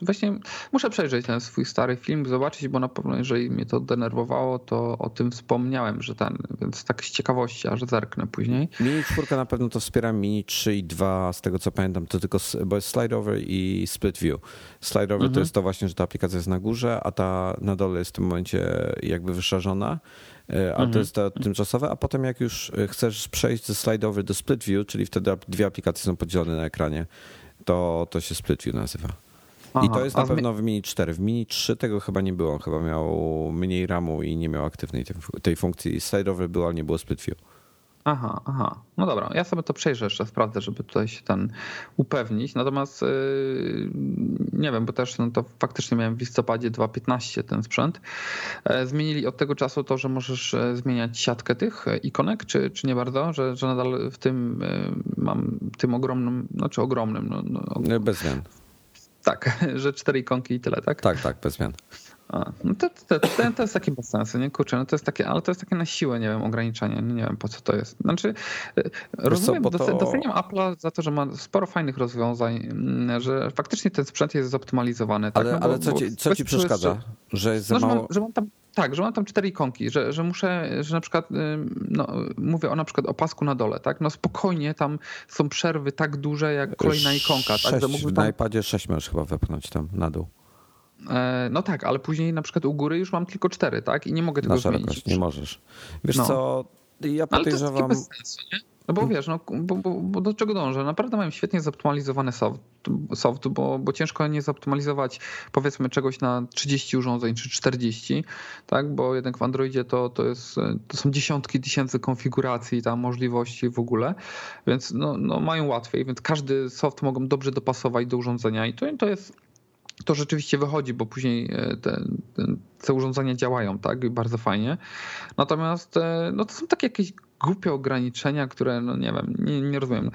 Speaker 2: właśnie muszę przejrzeć ten swój stary film, zobaczyć, bo na pewno jeżeli mnie to denerwowało, to o tym wspomniałem, że ten, więc tak z ciekawości, aż zerknę później.
Speaker 1: Mini 4 na pewno to wspiera, Mini 3 i 2 z tego co pamiętam, to tylko, bo jest slide over i split view. Slide over mhm. to jest to właśnie, że ta aplikacja jest na górze, a ta na dole jest w tym momencie jakby wyszarzona a mhm. to jest to tymczasowe, a potem jak już e, chcesz przejść ze slide over do split view, czyli wtedy dwie aplikacje są podzielone na ekranie, to to się split view nazywa. Aha, I to jest na pewno w Mini 4. W Mini 3 tego chyba nie było. Chyba miał mniej ramu i nie miał aktywnej tej, tej funkcji. Slide over było, ale nie było split view.
Speaker 2: Aha, aha. No dobra, ja sobie to przejrzę jeszcze, sprawdzę, żeby tutaj się ten upewnić. Natomiast yy, nie wiem, bo też no to faktycznie miałem w listopadzie 2.15 ten sprzęt. E, zmienili od tego czasu to, że możesz e, zmieniać siatkę tych ikonek, czy, czy nie bardzo? Że, że nadal w tym e, mam tym ogromnym, znaczy ogromnym. No,
Speaker 1: no, bez zmian.
Speaker 2: Tak, *laughs* że cztery ikonki i tyle, tak?
Speaker 1: Tak, tak, bez zmian.
Speaker 2: A, no to, to, to, to, jest takie bez sensu, nie? Kurczę, no to jest takie, ale to jest takie na siłę, nie wiem, ograniczenie. No nie wiem, po co to jest. Znaczy, e, rozumiem, co, to... doceniam Apple'a za to, że ma sporo fajnych rozwiązań, mm, że faktycznie ten sprzęt jest zoptymalizowany.
Speaker 1: Tak? Ale, tak? no, ale bo, co, ci, co ci przeszkadza? Że jest za no, mało...
Speaker 2: Że mam, tam tak, że mam tam cztery ikonki, że, że muszę, że na przykład, no, mówię o na przykład o pasku na dole, tak? No spokojnie tam są przerwy tak duże jak kolejna ikonka.
Speaker 1: Tak? Sześć, że tam... Na iPadzie 6 możesz chyba wepchnąć tam na dół.
Speaker 2: E, no tak, ale później na przykład u góry już mam tylko cztery, tak? I nie mogę tego Na zmienić.
Speaker 1: nie możesz. Wiesz no. co, ja podejrzewam... Ale to jest bez sensu,
Speaker 2: nie? No bo wiesz, no, bo, bo, bo, do czego dążę? Naprawdę mają świetnie zoptymalizowany soft, soft bo, bo ciężko nie zoptymalizować powiedzmy czegoś na 30 urządzeń czy 40, tak? Bo jednak w Androidzie to, to, jest, to są dziesiątki tysięcy konfiguracji, tam możliwości w ogóle, więc no, no mają łatwiej, więc każdy soft mogą dobrze dopasować do urządzenia i to, to jest to rzeczywiście wychodzi, bo później e, te, te urządzenia działają tak bardzo fajnie. Natomiast e, no to są takie jakieś głupie ograniczenia, które, no nie wiem, nie, nie rozumiem.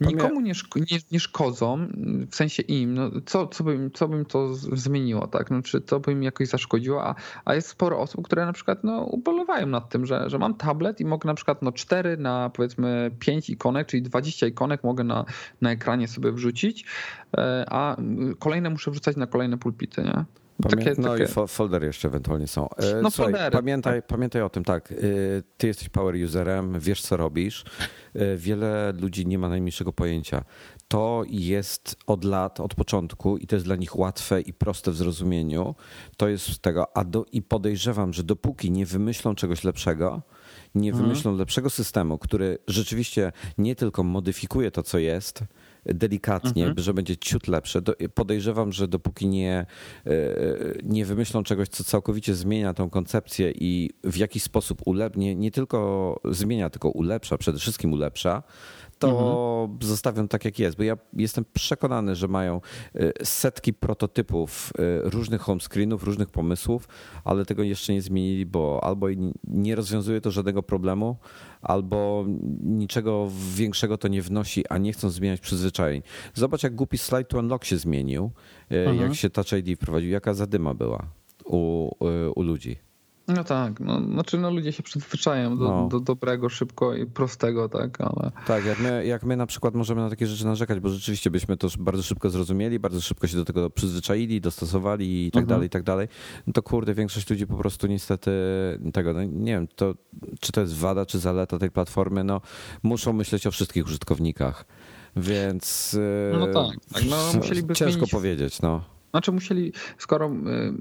Speaker 2: Nikomu nie, szk nie, nie, szkodzą, w sensie im, no co, co, bym, co bym to zmieniło, tak? No, czy to by mi jakoś zaszkodziło, a, a jest sporo osób, które na przykład no, ubolewają nad tym, że, że mam tablet i mogę na przykład no, 4 na powiedzmy 5 ikonek, czyli 20 ikonek mogę na, na ekranie sobie wrzucić, e, a kolejne muszę wrzucać na kolejne pulpity, nie?
Speaker 1: Takie, no takie... i foldery jeszcze ewentualnie są. E, no Słuchaj, foldery. Pamiętaj, tak. pamiętaj o tym, tak. E, ty jesteś power userem, wiesz co robisz. E, wiele ludzi nie ma najmniejszego pojęcia. To jest od lat, od początku i to jest dla nich łatwe i proste w zrozumieniu. To jest z tego, a do, i podejrzewam, że dopóki nie wymyślą czegoś lepszego, nie mhm. wymyślą lepszego systemu, który rzeczywiście nie tylko modyfikuje to, co jest, delikatnie, mhm. że będzie ciut lepsze. Podejrzewam, że dopóki nie, e, nie wymyślą czegoś, co całkowicie zmienia tą koncepcję i w jakiś sposób ulepnie, nie tylko zmienia, tylko ulepsza, przede wszystkim ulepsza, to mhm. zostawią tak, jak jest, bo ja jestem przekonany, że mają e, setki prototypów e, różnych home screenów, różnych pomysłów, ale tego jeszcze nie zmienili, bo albo nie rozwiązuje to żadnego problemu, albo niczego większego to nie wnosi, a nie chcą zmieniać przyzwyczajeń. Zobacz, jak głupi slide to unlock się zmienił, e, mhm. jak się Touch ID wprowadził, jaka zadyma była u, u ludzi.
Speaker 2: No tak, no, znaczy no ludzie się przyzwyczajają do, no. do dobrego, szybko i prostego, tak, ale...
Speaker 1: Tak, jak my, jak my na przykład możemy na takie rzeczy narzekać, bo rzeczywiście byśmy to bardzo szybko zrozumieli, bardzo szybko się do tego przyzwyczaili, dostosowali i tak mhm. dalej, i tak dalej, no to kurde, większość ludzi po prostu niestety tego, no nie wiem, to, czy to jest wada, czy zaleta tej platformy, no muszą myśleć o wszystkich użytkownikach, więc...
Speaker 2: No tak, tak no musieliby
Speaker 1: Ciężko powiedzieć, no
Speaker 2: Znaczy musieli, skoro y,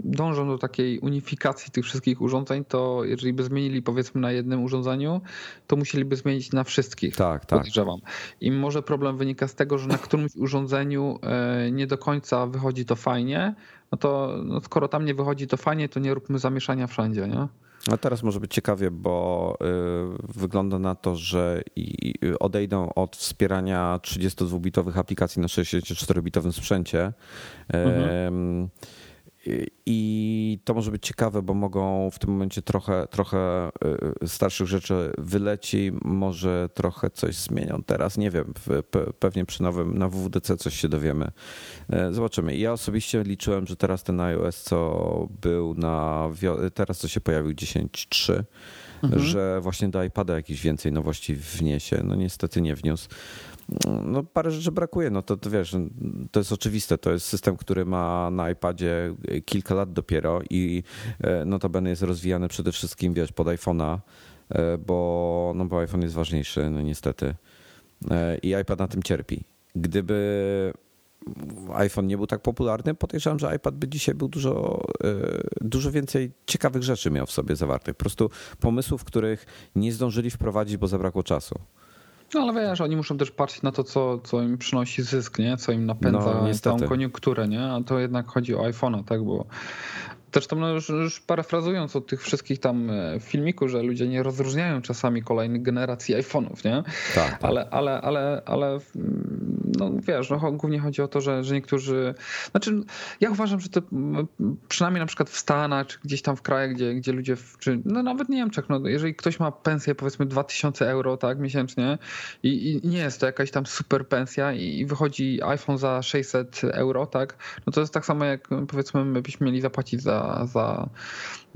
Speaker 2: dążą do takiej unifikacji tych wszystkich urządzeń, to jeżeli by zmienili powiedzmy na jednym urządzeniu, to musieliby zmienić na wszystkich.
Speaker 1: Tak, tak.
Speaker 2: Podejrzewam. I może problem wynika z tego, że na którymś urządzeniu y, nie do końca wychodzi to fajnie, no to no skoro tam nie wychodzi to fajnie, to nie róbmy zamieszania wszędzie, nie?
Speaker 1: A teraz może być ciekawie, bo y, wygląda na to, że odejdą od wspierania 32-bitowych aplikacji na 64-bitowym sprzęcie. Mhm. I to może być ciekawe, bo mogą w tym momencie trochę, trochę y, starszych rzeczy wyleci, może trochę coś zmienią teraz. Nie wiem, pewnie przy nowym na WWDC coś się dowiemy. E, zobaczymy. Ja osobiście liczyłem, że teraz ten iOS, co był na. Teraz co się pojawił 10.3. Mhm. że właśnie do iPada jakieś więcej nowości wniesie. No niestety nie wniósł no parę rzeczy brakuje, no to, to wiesz, to jest oczywiste, to jest system, który ma na iPadzie kilka lat dopiero i e, notabene jest rozwijany przede wszystkim, wiesz, pod iPhone'a, e, bo, no bo iPhone jest ważniejszy, no niestety e, i iPad na tym cierpi. Gdyby iPhone nie był tak popularny, podejrzewam, że iPad by dzisiaj był dużo, dużo więcej ciekawych rzeczy miał w sobie zawartych. Po prostu pomysłów, których nie zdążyli wprowadzić, bo zabrakło czasu.
Speaker 2: No ale wiesz, oni muszą też patrzeć na to, co, co im przynosi zysk, nie? co im napędza no, całą koniunkturę, nie? a to jednak chodzi o iPhone'a, tak? bo tam no już, już parafrazując od tych wszystkich tam e, filmików, że ludzie nie rozróżniają czasami kolejnych generacji iPhone'ów, nie? Tak, tak. Ale, ale, ale, ale no wiesz, no, głównie chodzi o to, że, że niektórzy, znaczy ja uważam, że to przynajmniej na przykład w Stanach, czy gdzieś tam w krajach, gdzie, gdzie ludzie, w, czy no nawet Niemczech, no jeżeli ktoś ma pensję powiedzmy 2000 euro, tak, miesięcznie i, i nie jest to jakaś tam super pensja i, i wychodzi iPhone za 600 euro, tak, no to jest tak samo jak powiedzmy my byśmy mieli zapłacić za, za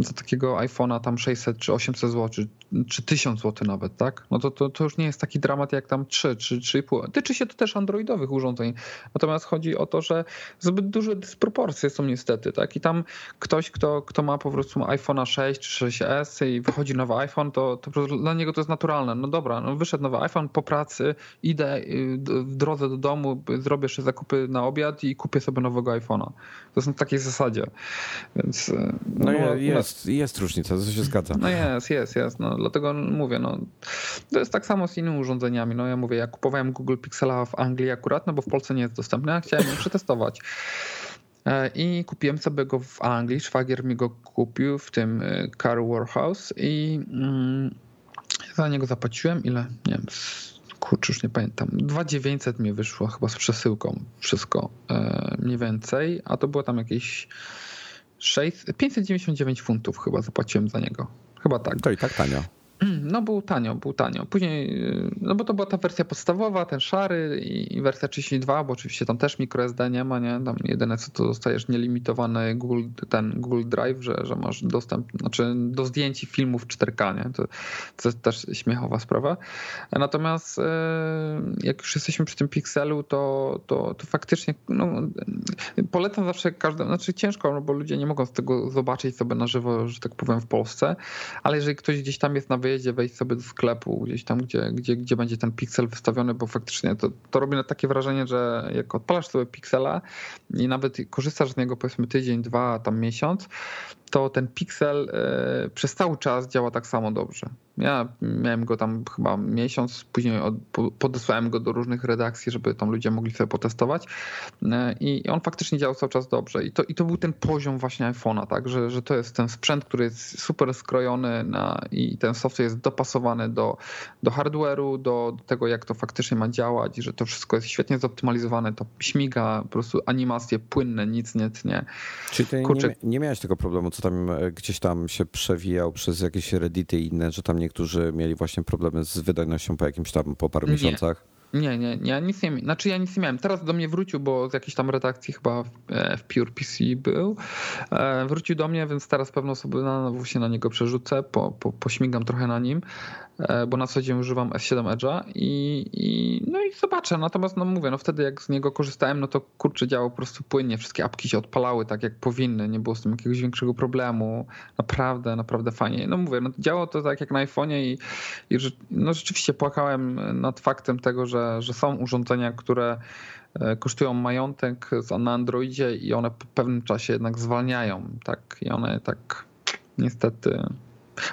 Speaker 2: takiego iPhone'a tam 600 czy 800 zł, czy, czy 1000 zł nawet, tak? No to, to, to już nie jest taki dramat jak tam 3 czy 3,5. Tyczy się to też androidowych urządzeń. Natomiast chodzi o to, że zbyt duże dysproporcje są niestety, tak? I tam ktoś, kto, kto ma po prostu iPhone'a 6 czy 6S i wychodzi nowy iPhone, to, to dla niego to jest naturalne. No dobra, no wyszedł nowy iPhone po pracy, idę y, w drodze do domu, zrobię jeszcze zakupy na obiad i kupię sobie nowego iPhone'a. To jest na takiej zasadzie. Więc y,
Speaker 1: no, no jest jest, jest różnica, to się zgadza.
Speaker 2: No jest, jest, jest. No, dlatego mówię, no, to jest tak samo z innymi urządzeniami. No ja mówię, ja kupowałem Google Pixela w Anglii akurat, no bo w Polsce nie jest dostępny, a chciałem ją przetestować. E, I kupiłem sobie go w Anglii. Szwagier mi go kupił w tym e, Car Warehouse i mm, za niego zapłaciłem ile? Nie wiem, kurczę, już nie pamiętam. 2900 mi wyszło chyba z przesyłką wszystko e, mniej więcej, a to było tam jakieś 6, 599 funtów chyba zapłaciłem za niego. Chyba tak.
Speaker 1: To i tak tanio.
Speaker 2: No był tanio, był tanio. Później, no bo to była ta wersja podstawowa, ten szary i wersja 32, bo oczywiście tam też microSD nie ma, nie? Tam jedyne co to dostajesz nielimitowany Google, ten Google Drive, że, że masz dostęp, znaczy do zdjęć filmów 4K, nie? To, to jest też śmiechowa sprawa. Natomiast e, jak już jesteśmy przy tym Pixelu, to, to, to faktycznie no, polecam zawsze każdemu, znaczy ciężko, no bo ludzie nie mogą z tego zobaczyć sobie na żywo, że tak powiem w Polsce, ale jeżeli ktoś gdzieś tam jest na wyjeździe, wyjeździe wejść sobie do sklepu, gdzieś tam, gdzie, gdzie, gdzie będzie ten piksel wystawiony, bo faktycznie to, to robi na takie wrażenie, że jak odpalasz sobie piksela i nawet korzystasz z niego powiedzmy tydzień, dwa, tam miesiąc, to ten piksel e, przez cały czas działa tak samo dobrze. Ja miałem go tam chyba miesiąc, później podesłałem go do różnych redakcji, żeby tam ludzie mogli sobie potestować e, i on faktycznie działał cały czas dobrze. I to, i to był ten poziom właśnie iPhone'a, tak, że, że to jest ten sprzęt, który jest super skrojony na, i ten software jest dopasowany do, do hardware'u, do, do tego, jak to faktycznie ma działać, i że to wszystko jest świetnie zoptymalizowane, to śmiga, po prostu animacje płynne, nic nie tnie.
Speaker 1: Czyli ty Kurczę, nie, nie miałeś tego problemu, co tam e, gdzieś tam się przewijał przez jakieś reddity i inne, że tam niektórzy mieli właśnie problemy z wydajnością po jakimś tam, po paru nie. miesiącach?
Speaker 2: Nie, nie, nie, nic nie, znaczy ja nic nie miałem. Teraz do mnie wrócił, bo z jakiejś tam redakcji chyba w, e, w Pure PC był. E, wrócił do mnie, więc teraz pewno sobie na, się na niego przerzucę, po, po, pośmigam trochę na nim. E, bo na co dzień używam S7 Edge'a i, i, no i zobaczę. Natomiast no mówię, no wtedy jak z niego korzystałem, no to kurczę działo po prostu płynnie. Wszystkie apki się odpalały tak jak powinny, nie było z tym jakiegoś większego problemu. Naprawdę, naprawdę fajnie. No mówię, no działo to tak jak na iPhone'ie i, i no rzeczywiście płakałem nad faktem tego, że, że są urządzenia, które e, kosztują majątek na Androidzie i one po pewnym czasie jednak zwalniają, tak? I one tak niestety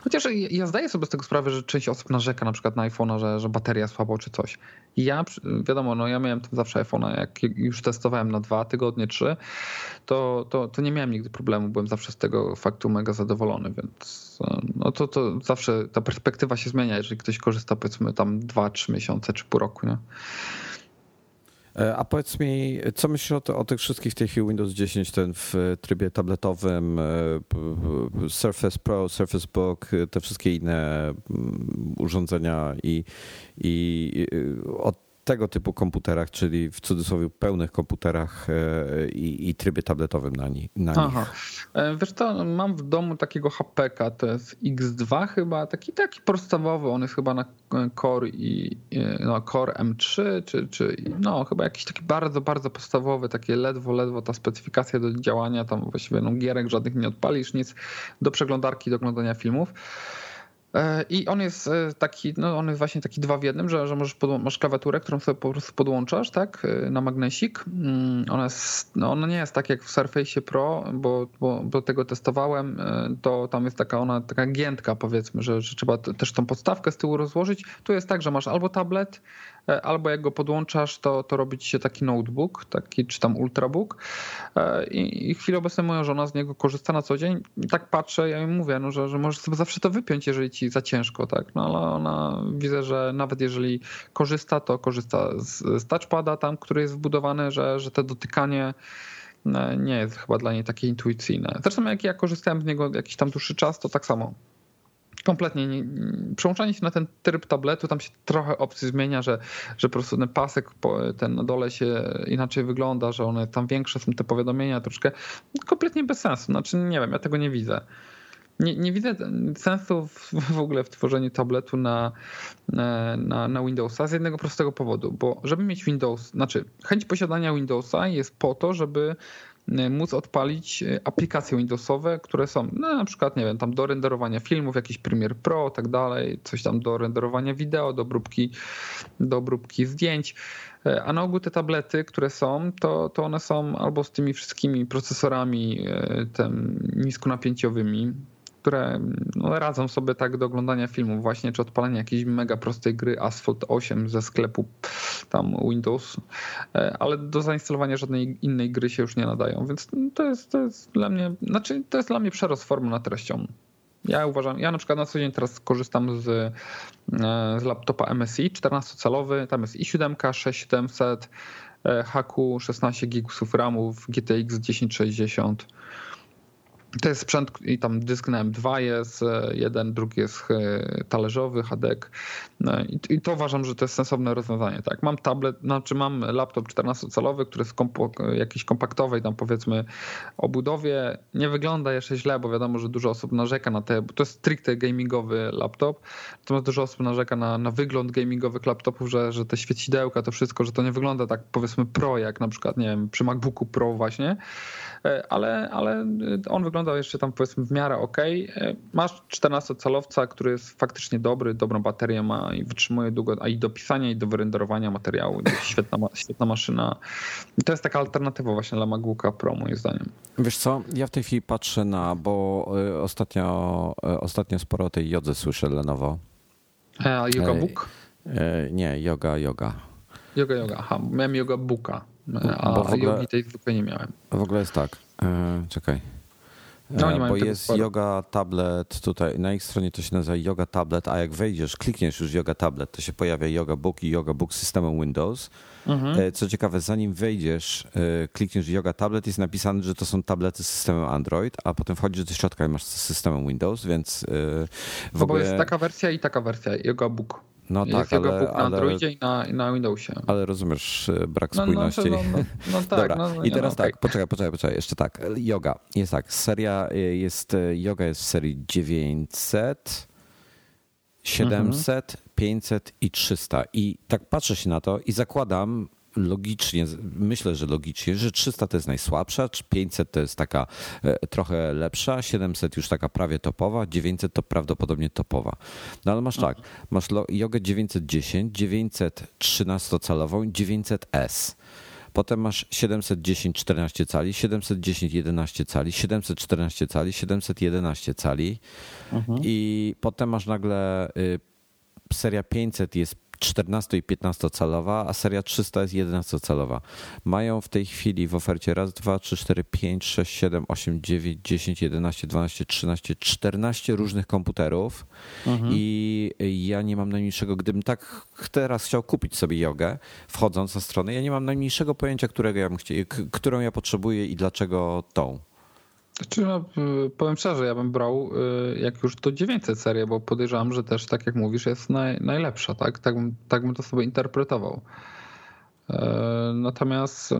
Speaker 2: Chociaż ja zdaję sobie z tego sprawę, że część osób narzeka na przykład na iPhone'a, że, że bateria słabo czy coś. ja, wiadomo, no ja miałem tam zawsze iPhone'a, jak już testowałem na dwa tygodnie, trzy, to, to, to nie miałem nigdy problemu, byłem zawsze z tego faktu mega zadowolony, więc no to, to zawsze ta perspektywa się zmienia, jeżeli ktoś korzysta powiedzmy tam dwa, trzy miesiące czy pół roku, nie?
Speaker 1: E, a powiedz mi, co myślisz o, o, tych wszystkich w tej chwili Windows 10, ten w trybie tabletowym, e, Surface Pro, Surface Book, te wszystkie inne mm, urządzenia i, i od tego typu komputerach, czyli w cudzysłowie pełnych komputerach e, i, i trybie tabletowym na, ni, na Aha. nich.
Speaker 2: E, wiesz co, mam w domu takiego HPK, to jest X2 chyba, taki taki podstawowy, on jest chyba na Core i no, Core M3, czy, czy no chyba jakiś taki bardzo, bardzo podstawowy, takie ledwo, ledwo ta specyfikacja do działania, tam właściwie no, gierek żadnych nie odpalisz, nic do przeglądarki, do oglądania filmów. E, I on jest e, taki, no on jest właśnie taki dwa w jednym, że, że możesz masz klawiaturę, którą sobie po prostu podłączasz, tak, e, na magnesik. Mm, ona, jest, no ona nie jest tak jak w Surface Pro, bo, bo, bo tego testowałem, to tam jest taka ona, taka giętka powiedzmy, że, że trzeba też tą podstawkę z tyłu rozłożyć. Tu jest tak, że masz albo tablet, albo jak go podłączasz, to, to robi ci się taki notebook, taki czy tam ultrabook e, i, i w chwili obecnej moja żona z niego korzysta na co dzień. I tak patrzę, ja im mówię, no, że, że możesz sobie zawsze to wypiąć, jeżeli ci za ciężko, tak, no ale ona widzę, że nawet jeżeli korzysta, to korzysta z, z touchpada tam, który jest wbudowany, że, że te dotykanie e, nie jest chyba dla niej takie intuicyjne. Zresztą jak ja korzystałem z niego jakiś tam dłuższy czas, to tak samo kompletnie nie, przełączanie się na ten tryb tabletu, tam się trochę opcji zmienia, że, że po prostu ten pasek ten na dole się inaczej wygląda, że one tam większe są te powiadomienia troszkę kompletnie bez sensu. Znaczy nie wiem, ja tego nie widzę. Nie, nie widzę sensu w, w, ogóle w tworzeniu tabletu na, na, na Windowsa z jednego prostego powodu, bo żeby mieć Windows, znaczy chęć posiadania Windowsa jest po to, żeby móc odpalić y, aplikacje Windowsowe, które są no, na przykład, nie wiem, tam do renderowania filmów, jakiś Premiere Pro, tak dalej, coś tam do renderowania wideo, do obróbki, do obróbki zdjęć. Y, a na ogół te tablety, które są, to, to one są albo z tymi wszystkimi procesorami tym niskonapięciowymi, które no, radzą sobie tak do oglądania filmów właśnie, czy odpalenia jakiejś mega prostej gry Asphalt 8 ze sklepu tam Windows, e, ale do zainstalowania żadnej innej gry się już nie nadają, więc to jest, to jest dla mnie, znaczy to jest dla mnie przerost formy na treścią. Ja uważam, ja na przykład na co dzień teraz korzystam z, e, z laptopa MSI 14-calowy, tam jest i7, 6700, HQ 16 GB RAMów, GTX 1060 to jest sprzęt i tam dysk na M2 jest, e, jeden, drugi jest e, talerzowy, HDEC no i to uważam, że to jest sensowne rozwiązanie. Tak, mam tablet, znaczy mam laptop 14-calowy, który jest kompo, jakiejś kompaktowej tam powiedzmy obudowie. Nie wygląda jeszcze źle, bo wiadomo, że dużo osób narzeka na te, bo to jest stricte gamingowy laptop, natomiast dużo osób narzeka na, na wygląd gamingowych laptopów, że, że te świecidełka, to wszystko, że to nie wygląda tak powiedzmy pro, jak na przykład, nie wiem, przy MacBooku Pro właśnie, e, ale, ale on wygląda jeszcze tam powiedzmy w miarę ok. Masz 14-calowca, który jest faktycznie dobry, dobrą baterię ma i wytrzymuje długo, a i do pisania, i do wyrenderowania materiału. *laughs* Świetna, świetna maszyna. I to jest taka alternatywa właśnie dla MacBooka Pro moim zdaniem.
Speaker 1: Wiesz co, ja w tej chwili patrzę na, bo y, ostatnio, y, ostatnio sporo o tej jodze słyszę Lenovo.
Speaker 2: A Yoga Book?
Speaker 1: E, nie, yoga, yoga.
Speaker 2: Yoga, yoga. Aha, miałem Yoga Booka, a bo w ogóle, jogi tej zwykłej nie miałem.
Speaker 1: W ogóle jest tak. E, czekaj. No, e, bo jest sporo. yoga tablet tutaj, na ich stronie to się nazywa yoga tablet, a jak wejdziesz, klikniesz już yoga tablet, to się pojawia yoga book i yoga book z systemem Windows. Mhm. E, co ciekawe, zanim wejdziesz, e, klikniesz yoga tablet, jest napisane, że to są tablety z systemem Android, a potem wchodzisz do środka i masz z systemem Windows, więc w no ogóle...
Speaker 2: Bo jest taka wersja i taka wersja, yoga book. No jest tak, ale, na Androidzie i na, na Windowsie.
Speaker 1: Ale rozumiesz e, brak no, no, spójności. No, no, no tak. *laughs* No, I teraz tak, okay. poczekaj, poczekaj, poczekaj, jeszcze tak. Yoga. Jest tak, seria e, jest, e, yoga jest w serii 900 700, 500 i 300. I tak patrzę się na to i zakładam logicznie, myślę, że logicznie, że 300 to jest najsłabsza, 500 to jest taka e, trochę lepsza, 700 już taka prawie topowa, 900 to prawdopodobnie topowa. No ale masz tak, masz jogę 910, 913-calową, 900S. Potem masz 710 14 cali, 710 11 cali, 714 cali, 711 cali mhm. i potem masz nagle y, seria 500 jest 14 i 15 calowa, a seria 300 jest 11 calowa. Mają w tej chwili w ofercie raz, dwa, trzy, cztery, pięć, sześć, siedem, osiem, dziewięć, dziesięć, jedenaście, dwanaście, trzynaście, czternaście różnych komputerów mhm. i ja nie mam najmniejszego, gdybym tak teraz chciał kupić sobie jogę, wchodząc na stronę, ja nie mam najmniejszego pojęcia, którego ja bym chciał, którą ja potrzebuję i dlaczego tą.
Speaker 2: Znaczy, no, powiem szczerze, ja bym brał y, jak już to 900 serię, bo podejrzewam, że też, tak jak mówisz, jest naj, najlepsza, tak? Tak bym, tak bym to sobie interpretował. E, natomiast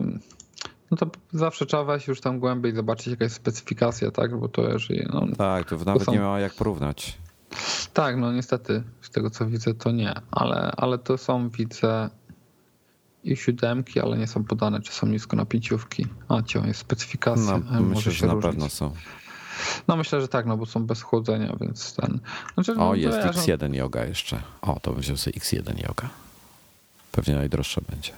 Speaker 2: no to zawsze trzeba wejść już tam głębiej, zobaczyć jaka jest specyfikacja, tak? Bo to jeżeli. No,
Speaker 1: tak, to nawet są... nie ma jak porównać.
Speaker 2: Tak, no niestety, z tego co widzę, to nie, ale, ale to są, widzę, i siódemki, ale nie są podane, czy są nisko napięciówki. A, cią jest specyfikacja.
Speaker 1: No, myślę, że różnić. na pewno są.
Speaker 2: No myślę, że tak, no bo są bez chłodzenia, więc ten...
Speaker 1: Znaczy, o, no, jest ja, X1 yoga jeszcze. O, to będzie sobie X1 yoga. Pewnie najdroższa będzie.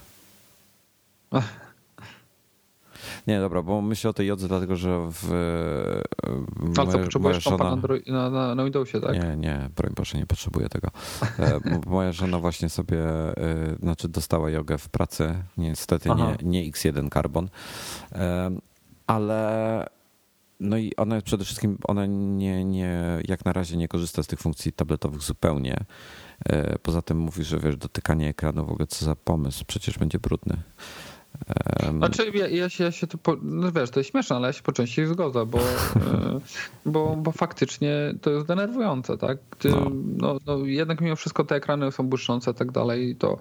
Speaker 1: Nie, dobra, bo myślę o tej jodze, dlatego że w.
Speaker 2: Ale moja, co, potrzebujesz żona... na, na, na Windowsie, tak?
Speaker 1: Nie, nie, broń Boże, nie potrzebuję tego. E, *laughs* moja żona właśnie sobie, e, znaczy dostała jogę w pracy, niestety nie, nie X1 Carbon, e, ale no i ona przede wszystkim, ona nie, nie, jak na razie nie korzysta z tych funkcji tabletowych zupełnie. Poza tym mówi, że wiesz, dotykanie ekranu w ogóle co za pomysł, przecież będzie brudny.
Speaker 2: Znaczy ja, ja, się, ja się tu, po, no wiesz, to jest śmieszne, ale ja się po części zgodzę, bo, e, bo, bo faktycznie to jest denerwujące, tak? Ty, no. No, no. jednak mimo wszystko te ekrany są błyszczące i tak dalej, to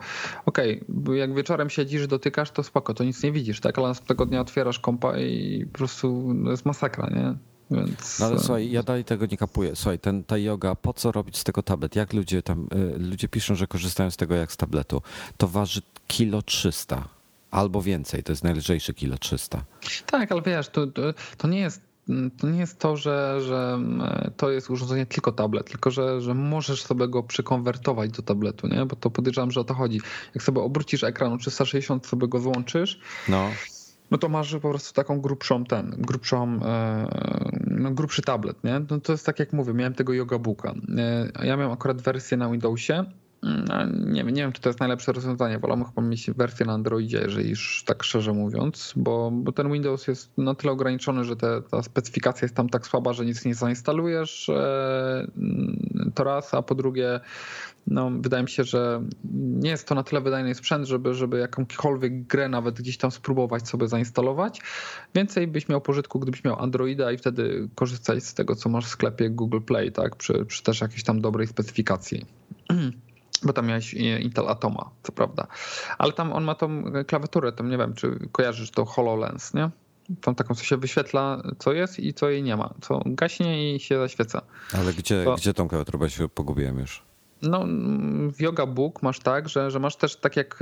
Speaker 2: okej, okay, jak wieczorem siedzisz, dotykasz, to spoko, to nic nie widzisz, tak? Ale następnego dnia otwierasz kompa i po prostu jest masakra, nie? Więc...
Speaker 1: No ale słuchaj, ja dalej tego nie kapuję. Słuchaj, ten, ta yoga, po co robić z tego tablet? Jak ludzie tam, y, ludzie piszą, że korzystają z tego jak z tabletu. To waży kilo 300 albo więcej. To jest najlżejsze kilo 300.
Speaker 2: Tak, ale wiesz, to, to, to nie jest to nie jest to, że, że to jest urządzenie tylko tablet, tylko że, że możesz sobie go przekonwertować do tabletu, nie? bo to podejrzewam, że o to chodzi. Jak sobie obrócisz ekran 360, sobie go wyłączysz, no. no to masz po prostu taką grubszą ten, grubszą, e, no grubszy tablet. Nie? No to jest tak jak mówię, miałem tego Yoga Booka. E, ja miałem akurat wersję na Windowsie Mm, nie, nie wiem, czy to jest najlepsze rozwiązanie. Wolałbym chyba mieć wersję na Androidzie, jeżeli już tak szczerze mówiąc, bo, bo ten Windows jest na tyle ograniczony, że te, ta specyfikacja jest tam tak słaba, że nic nie zainstalujesz. E, to raz, a po drugie, no, wydaje mi się, że nie jest to na tyle wydajny sprzęt, żeby, żeby jakąkolwiek grę nawet gdzieś tam spróbować sobie zainstalować. Więcej byś miał pożytku, gdybyś miał Androida i wtedy korzystać z tego, co masz w sklepie Google Play, tak? Przy, przy też jakiejś tam dobrej specyfikacji. *clears throat* bo tam miałeś Intel Atoma, co prawda. Ale tam on ma tą klawiaturę, tam nie wiem, czy kojarzysz to HoloLens, nie? Tą taką, co się wyświetla, co jest i co jej nie ma. Co gaśnie i się zaświeca.
Speaker 1: Ale gdzie, to... gdzie tą klawiaturę, bo się pogubiłem już?
Speaker 2: No, w Yoga Book masz tak, że, że masz też tak jak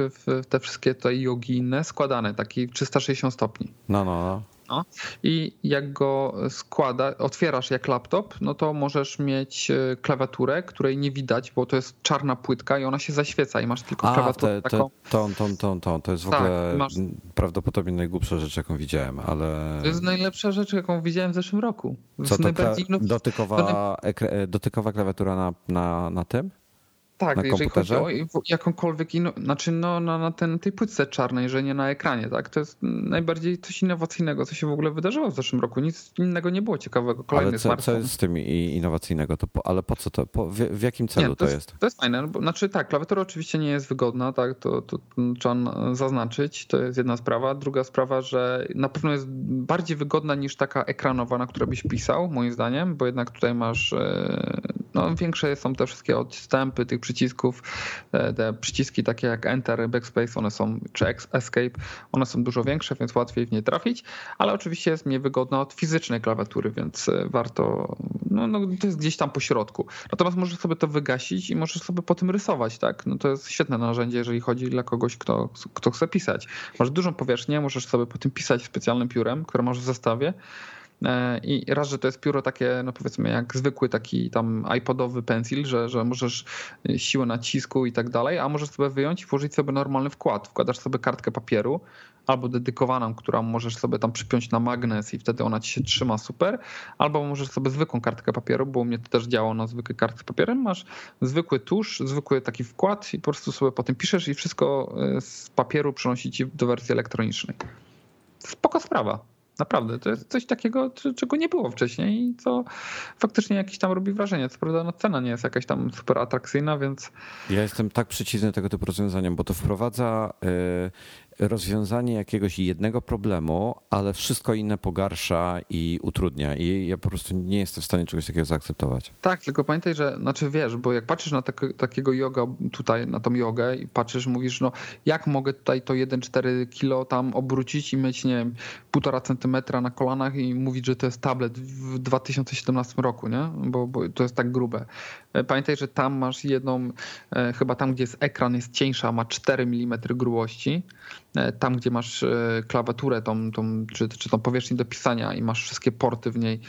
Speaker 2: te wszystkie te jogi inne składane, taki 360 stopni.
Speaker 1: No, no, no.
Speaker 2: No. I jak go składa, otwierasz jak laptop, no to możesz mieć e, klawiaturę, której nie widać, bo to jest czarna płytka i ona się zaświeca i masz tylko A, klawiaturę te, taką.
Speaker 1: Tą, tą, tą, tą, to jest w tak, ogóle masz... prawdopodobnie najgłupsza rzecz, jaką widziałem, ale...
Speaker 2: To jest najlepsza rzecz, jaką widziałem w zeszłym roku.
Speaker 1: Co to najbardziej... dotykowa, dotykowa klawiatura na, na, na tym?
Speaker 2: Tak,
Speaker 1: na
Speaker 2: jeżeli
Speaker 1: komputerze?
Speaker 2: chodzi o jakąkolwiek inną, znaczy no, na, na ten, tej płytce czarnej, że nie na ekranie, tak? To jest najbardziej coś innowacyjnego, co się w ogóle wydarzyło w zeszłym roku. Nic innego nie było ciekawego. Kolejny
Speaker 1: ale co, co jest z tym innowacyjnego? To po, ale po co to? Po, w, w, jakim celu nie,
Speaker 2: to,
Speaker 1: to jest?
Speaker 2: To jest fajne. No bo, znaczy tak, klawiatura oczywiście nie jest wygodna, tak? To, to trzeba zaznaczyć. To jest jedna sprawa. Druga sprawa, że na pewno jest bardziej wygodna niż taka ekranowa, na której byś pisał, moim zdaniem, bo jednak tutaj masz e, no, większe są te wszystkie odstępy tych przycisków. Te, te przyciski takie jak Enter, Backspace, one są, czy Escape, one są dużo większe, więc łatwiej w nie trafić, ale oczywiście jest mniej wygodna od fizycznej klawiatury, więc e, warto, no, no to jest gdzieś tam po środku. Natomiast możesz sobie to wygasić i możesz sobie po tym rysować, tak? No to jest świetne narzędzie, jeżeli chodzi dla kogoś, kto, kto chce pisać. Masz dużą powierzchnię, możesz sobie po tym pisać specjalnym piórem, które masz w zestawie. E, I raz, że to jest pióro takie, no powiedzmy, jak zwykły taki tam iPodowy pencil, że, że możesz siłę nacisku i tak dalej, a możesz sobie wyjąć i włożyć sobie normalny wkład. Wkładasz sobie kartkę papieru albo dedykowaną, którą możesz sobie tam przypiąć na magnes i wtedy ona ci się trzyma super, albo możesz sobie zwykłą kartkę papieru, bo u mnie to też działa na zwykłej kartce papierem, masz zwykły tusz, zwykły taki wkład i po prostu sobie po tym piszesz i wszystko e, z papieru przenosi ci do wersji elektronicznej. Spoko sprawa. Naprawdę, to jest coś takiego, czego nie było wcześniej i co faktycznie jakieś tam robi wrażenie. Co prawda no, cena nie jest jakaś tam super atrakcyjna, więc...
Speaker 1: Ja jestem tak przeciwny tego typu rozwiązaniom, bo to wprowadza y, rozwiązanie jakiegoś jednego problemu, ale wszystko inne pogarsza i utrudnia. I ja po prostu nie jestem w stanie czegoś takiego zaakceptować.
Speaker 2: Tak, tylko pamiętaj, że, znaczy wiesz, bo jak patrzysz na tak, takiego yoga tutaj, na tą jogę i patrzysz, mówisz, no jak mogę tutaj to 1,4 kilo tam obrócić i mieć, nie wiem, półtora centymetra na kolanach i mówić, że to jest tablet w 2017 roku, nie? Bo, bo to jest tak grube. E, pamiętaj, że tam masz jedną, e, chyba tam, gdzie jest ekran, jest cieńsza, ma 4 mm grubości. E, tam, gdzie masz klawiaturę, tą, tą, czy, czy tą powierzchnię do pisania i masz wszystkie porty w niej,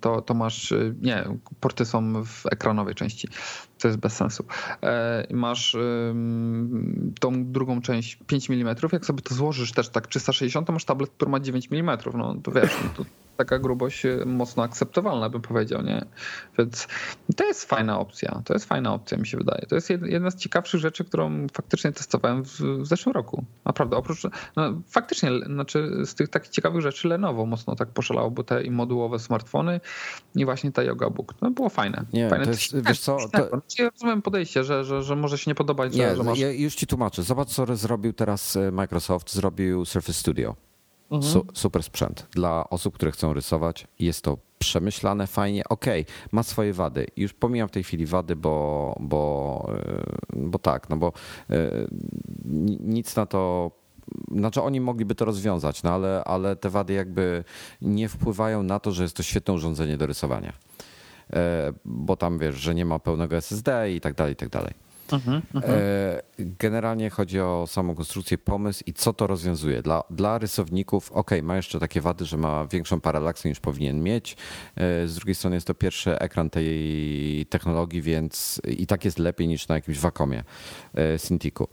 Speaker 2: to, to masz, nie, porty są w ekranowej części, to jest bez sensu. Masz tą drugą część 5 mm, jak sobie to złożysz też tak 360, to masz tablet, który ma 9 mm, no to wiesz, no to taka grubość e, mocno akceptowalna, bym powiedział, nie? Więc to jest fajna opcja. To jest fajna opcja, mi się wydaje. To jest jedna z ciekawszych rzeczy, którą faktycznie testowałem w, w zeszłym roku. Naprawdę, oprócz, no, faktycznie, znaczy z tych takich ciekawych rzeczy Lenovo mocno tak poszalało, bo te i modułowe smartfony i właśnie ta Yoga Book. No było fajne.
Speaker 1: Nie,
Speaker 2: fajne.
Speaker 1: to jest, wiesz co... To...
Speaker 2: Ja rozumiem podejście, że, że, że może się nie podobać,
Speaker 1: nie,
Speaker 2: że, masz...
Speaker 1: ja już ci tłumaczę. Zobacz, co zrobił teraz e, Microsoft. Zrobił Surface Studio. Mhm. Su super sprzęt. Dla osób, które chcą rysować, jest to przemyślane fajnie. Okej, okay, ma swoje wady. Już pomijam w tej chwili wady, bo, bo, e, bo tak, no bo e, nic na to znaczy oni mogliby to rozwiązać, no ale, ale te wady jakby nie wpływają na to, że jest to świetne urządzenie do rysowania. E, bo tam wiesz, że nie ma pełnego SSD i tak dalej, i tak dalej. Mhm, mhm. E, generalnie chodzi o samą konstrukcję, pomysł i co to rozwiązuje. Dla, dla rysowników, ok, ma jeszcze takie wady, że ma większą paralaksę niż powinien mieć. E, z drugiej strony jest to pierwszy ekran tej technologii, więc i tak jest lepiej niż na jakimś Wacomie e, Cintiqu.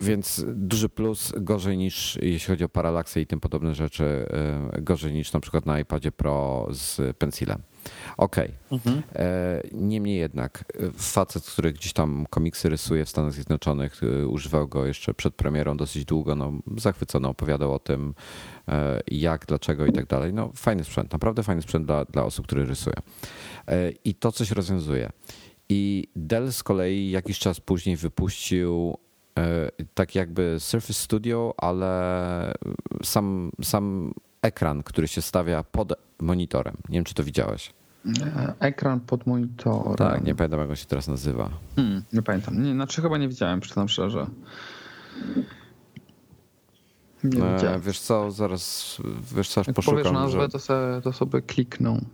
Speaker 1: Więc duży plus, gorzej niż jeśli chodzi o paralaksę i tym podobne rzeczy, gorzej niż na przykład na iPadzie Pro z Pencilem. Okej. Okay. Mhm. E, niemniej jednak, e, facet, który gdzieś tam komiksy rysuje w Stanach Zjednoczonych, e, używał go jeszcze przed premierą dosyć długo, no, zachwycony, opowiadał o tym, jak, dlaczego i tak dalej. No, fajny sprzęt, naprawdę fajny sprzęt dla, dla osób, które rysuje. I to coś rozwiązuje. I Dell z kolei jakiś czas później wypuścił tak jakby Surface Studio, ale sam, sam ekran, który się stawia pod monitorem. Nie wiem, czy to widziałeś.
Speaker 2: E, ekran pod monitorem.
Speaker 1: Tak, nie pamiętam, jak on się teraz nazywa.
Speaker 2: Hmm, nie pamiętam. Nie, znaczy chyba nie widziałem, przyznam szczerze.
Speaker 1: Nie e, widziałem. Wiesz co, zaraz, wiesz co, aż jak poszukam.
Speaker 2: powiesz nazwę,
Speaker 1: że...
Speaker 2: to, sobie, to sobie klikną.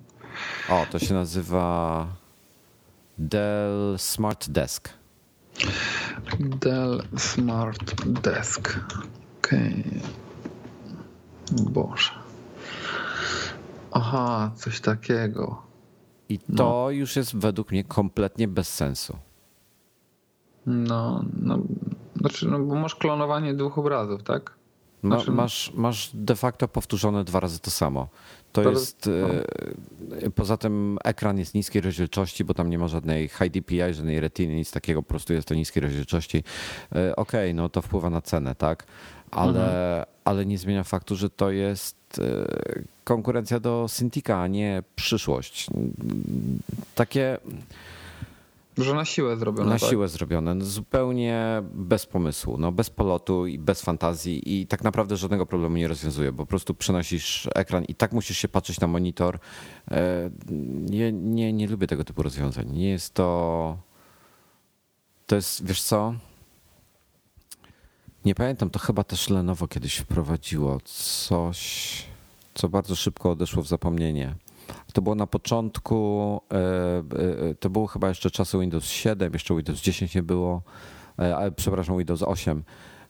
Speaker 1: O, to się nazywa Dell Smart Desk.
Speaker 2: Dell Smart Desk. Okej. Okay. Boże. Aha, coś takiego.
Speaker 1: I to no. już jest według mnie kompletnie bez sensu.
Speaker 2: No, no, znaczy, no bo masz klonowanie dwóch obrazów, tak?
Speaker 1: Znaczy, masz, masz de facto powtórzone dwa razy to samo. To, to jest. No. Poza tym ekran jest niskiej rozdzielczości, bo tam nie ma żadnej high DPI, żadnej retiny, nic takiego, po prostu jest to niskiej rozdzielczości. E, okej, okay, no to wpływa na cenę, tak? Ale, mhm. ale nie zmienia faktu, że to jest e, konkurencja do Cintiqa, a nie przyszłość. Takie
Speaker 2: Że na siłę zrobione.
Speaker 1: Na
Speaker 2: tak?
Speaker 1: siłę zrobione, no zupełnie bez pomysłu, no bez polotu i bez fantazji i tak naprawdę żadnego problemu nie rozwiązuje, bo po prostu przenosisz ekran i tak musisz się patrzeć na monitor. E, nie, nie, nie lubię tego typu rozwiązań. Nie jest to... To jest, wiesz co... Nie pamiętam, to chyba też Lenovo kiedyś wprowadziło coś, co bardzo szybko odeszło w zapomnienie. To było na początku, e, e, to było chyba jeszcze czasy Windows 7, jeszcze Windows 10 nie było, e, przepraszam, Windows 8.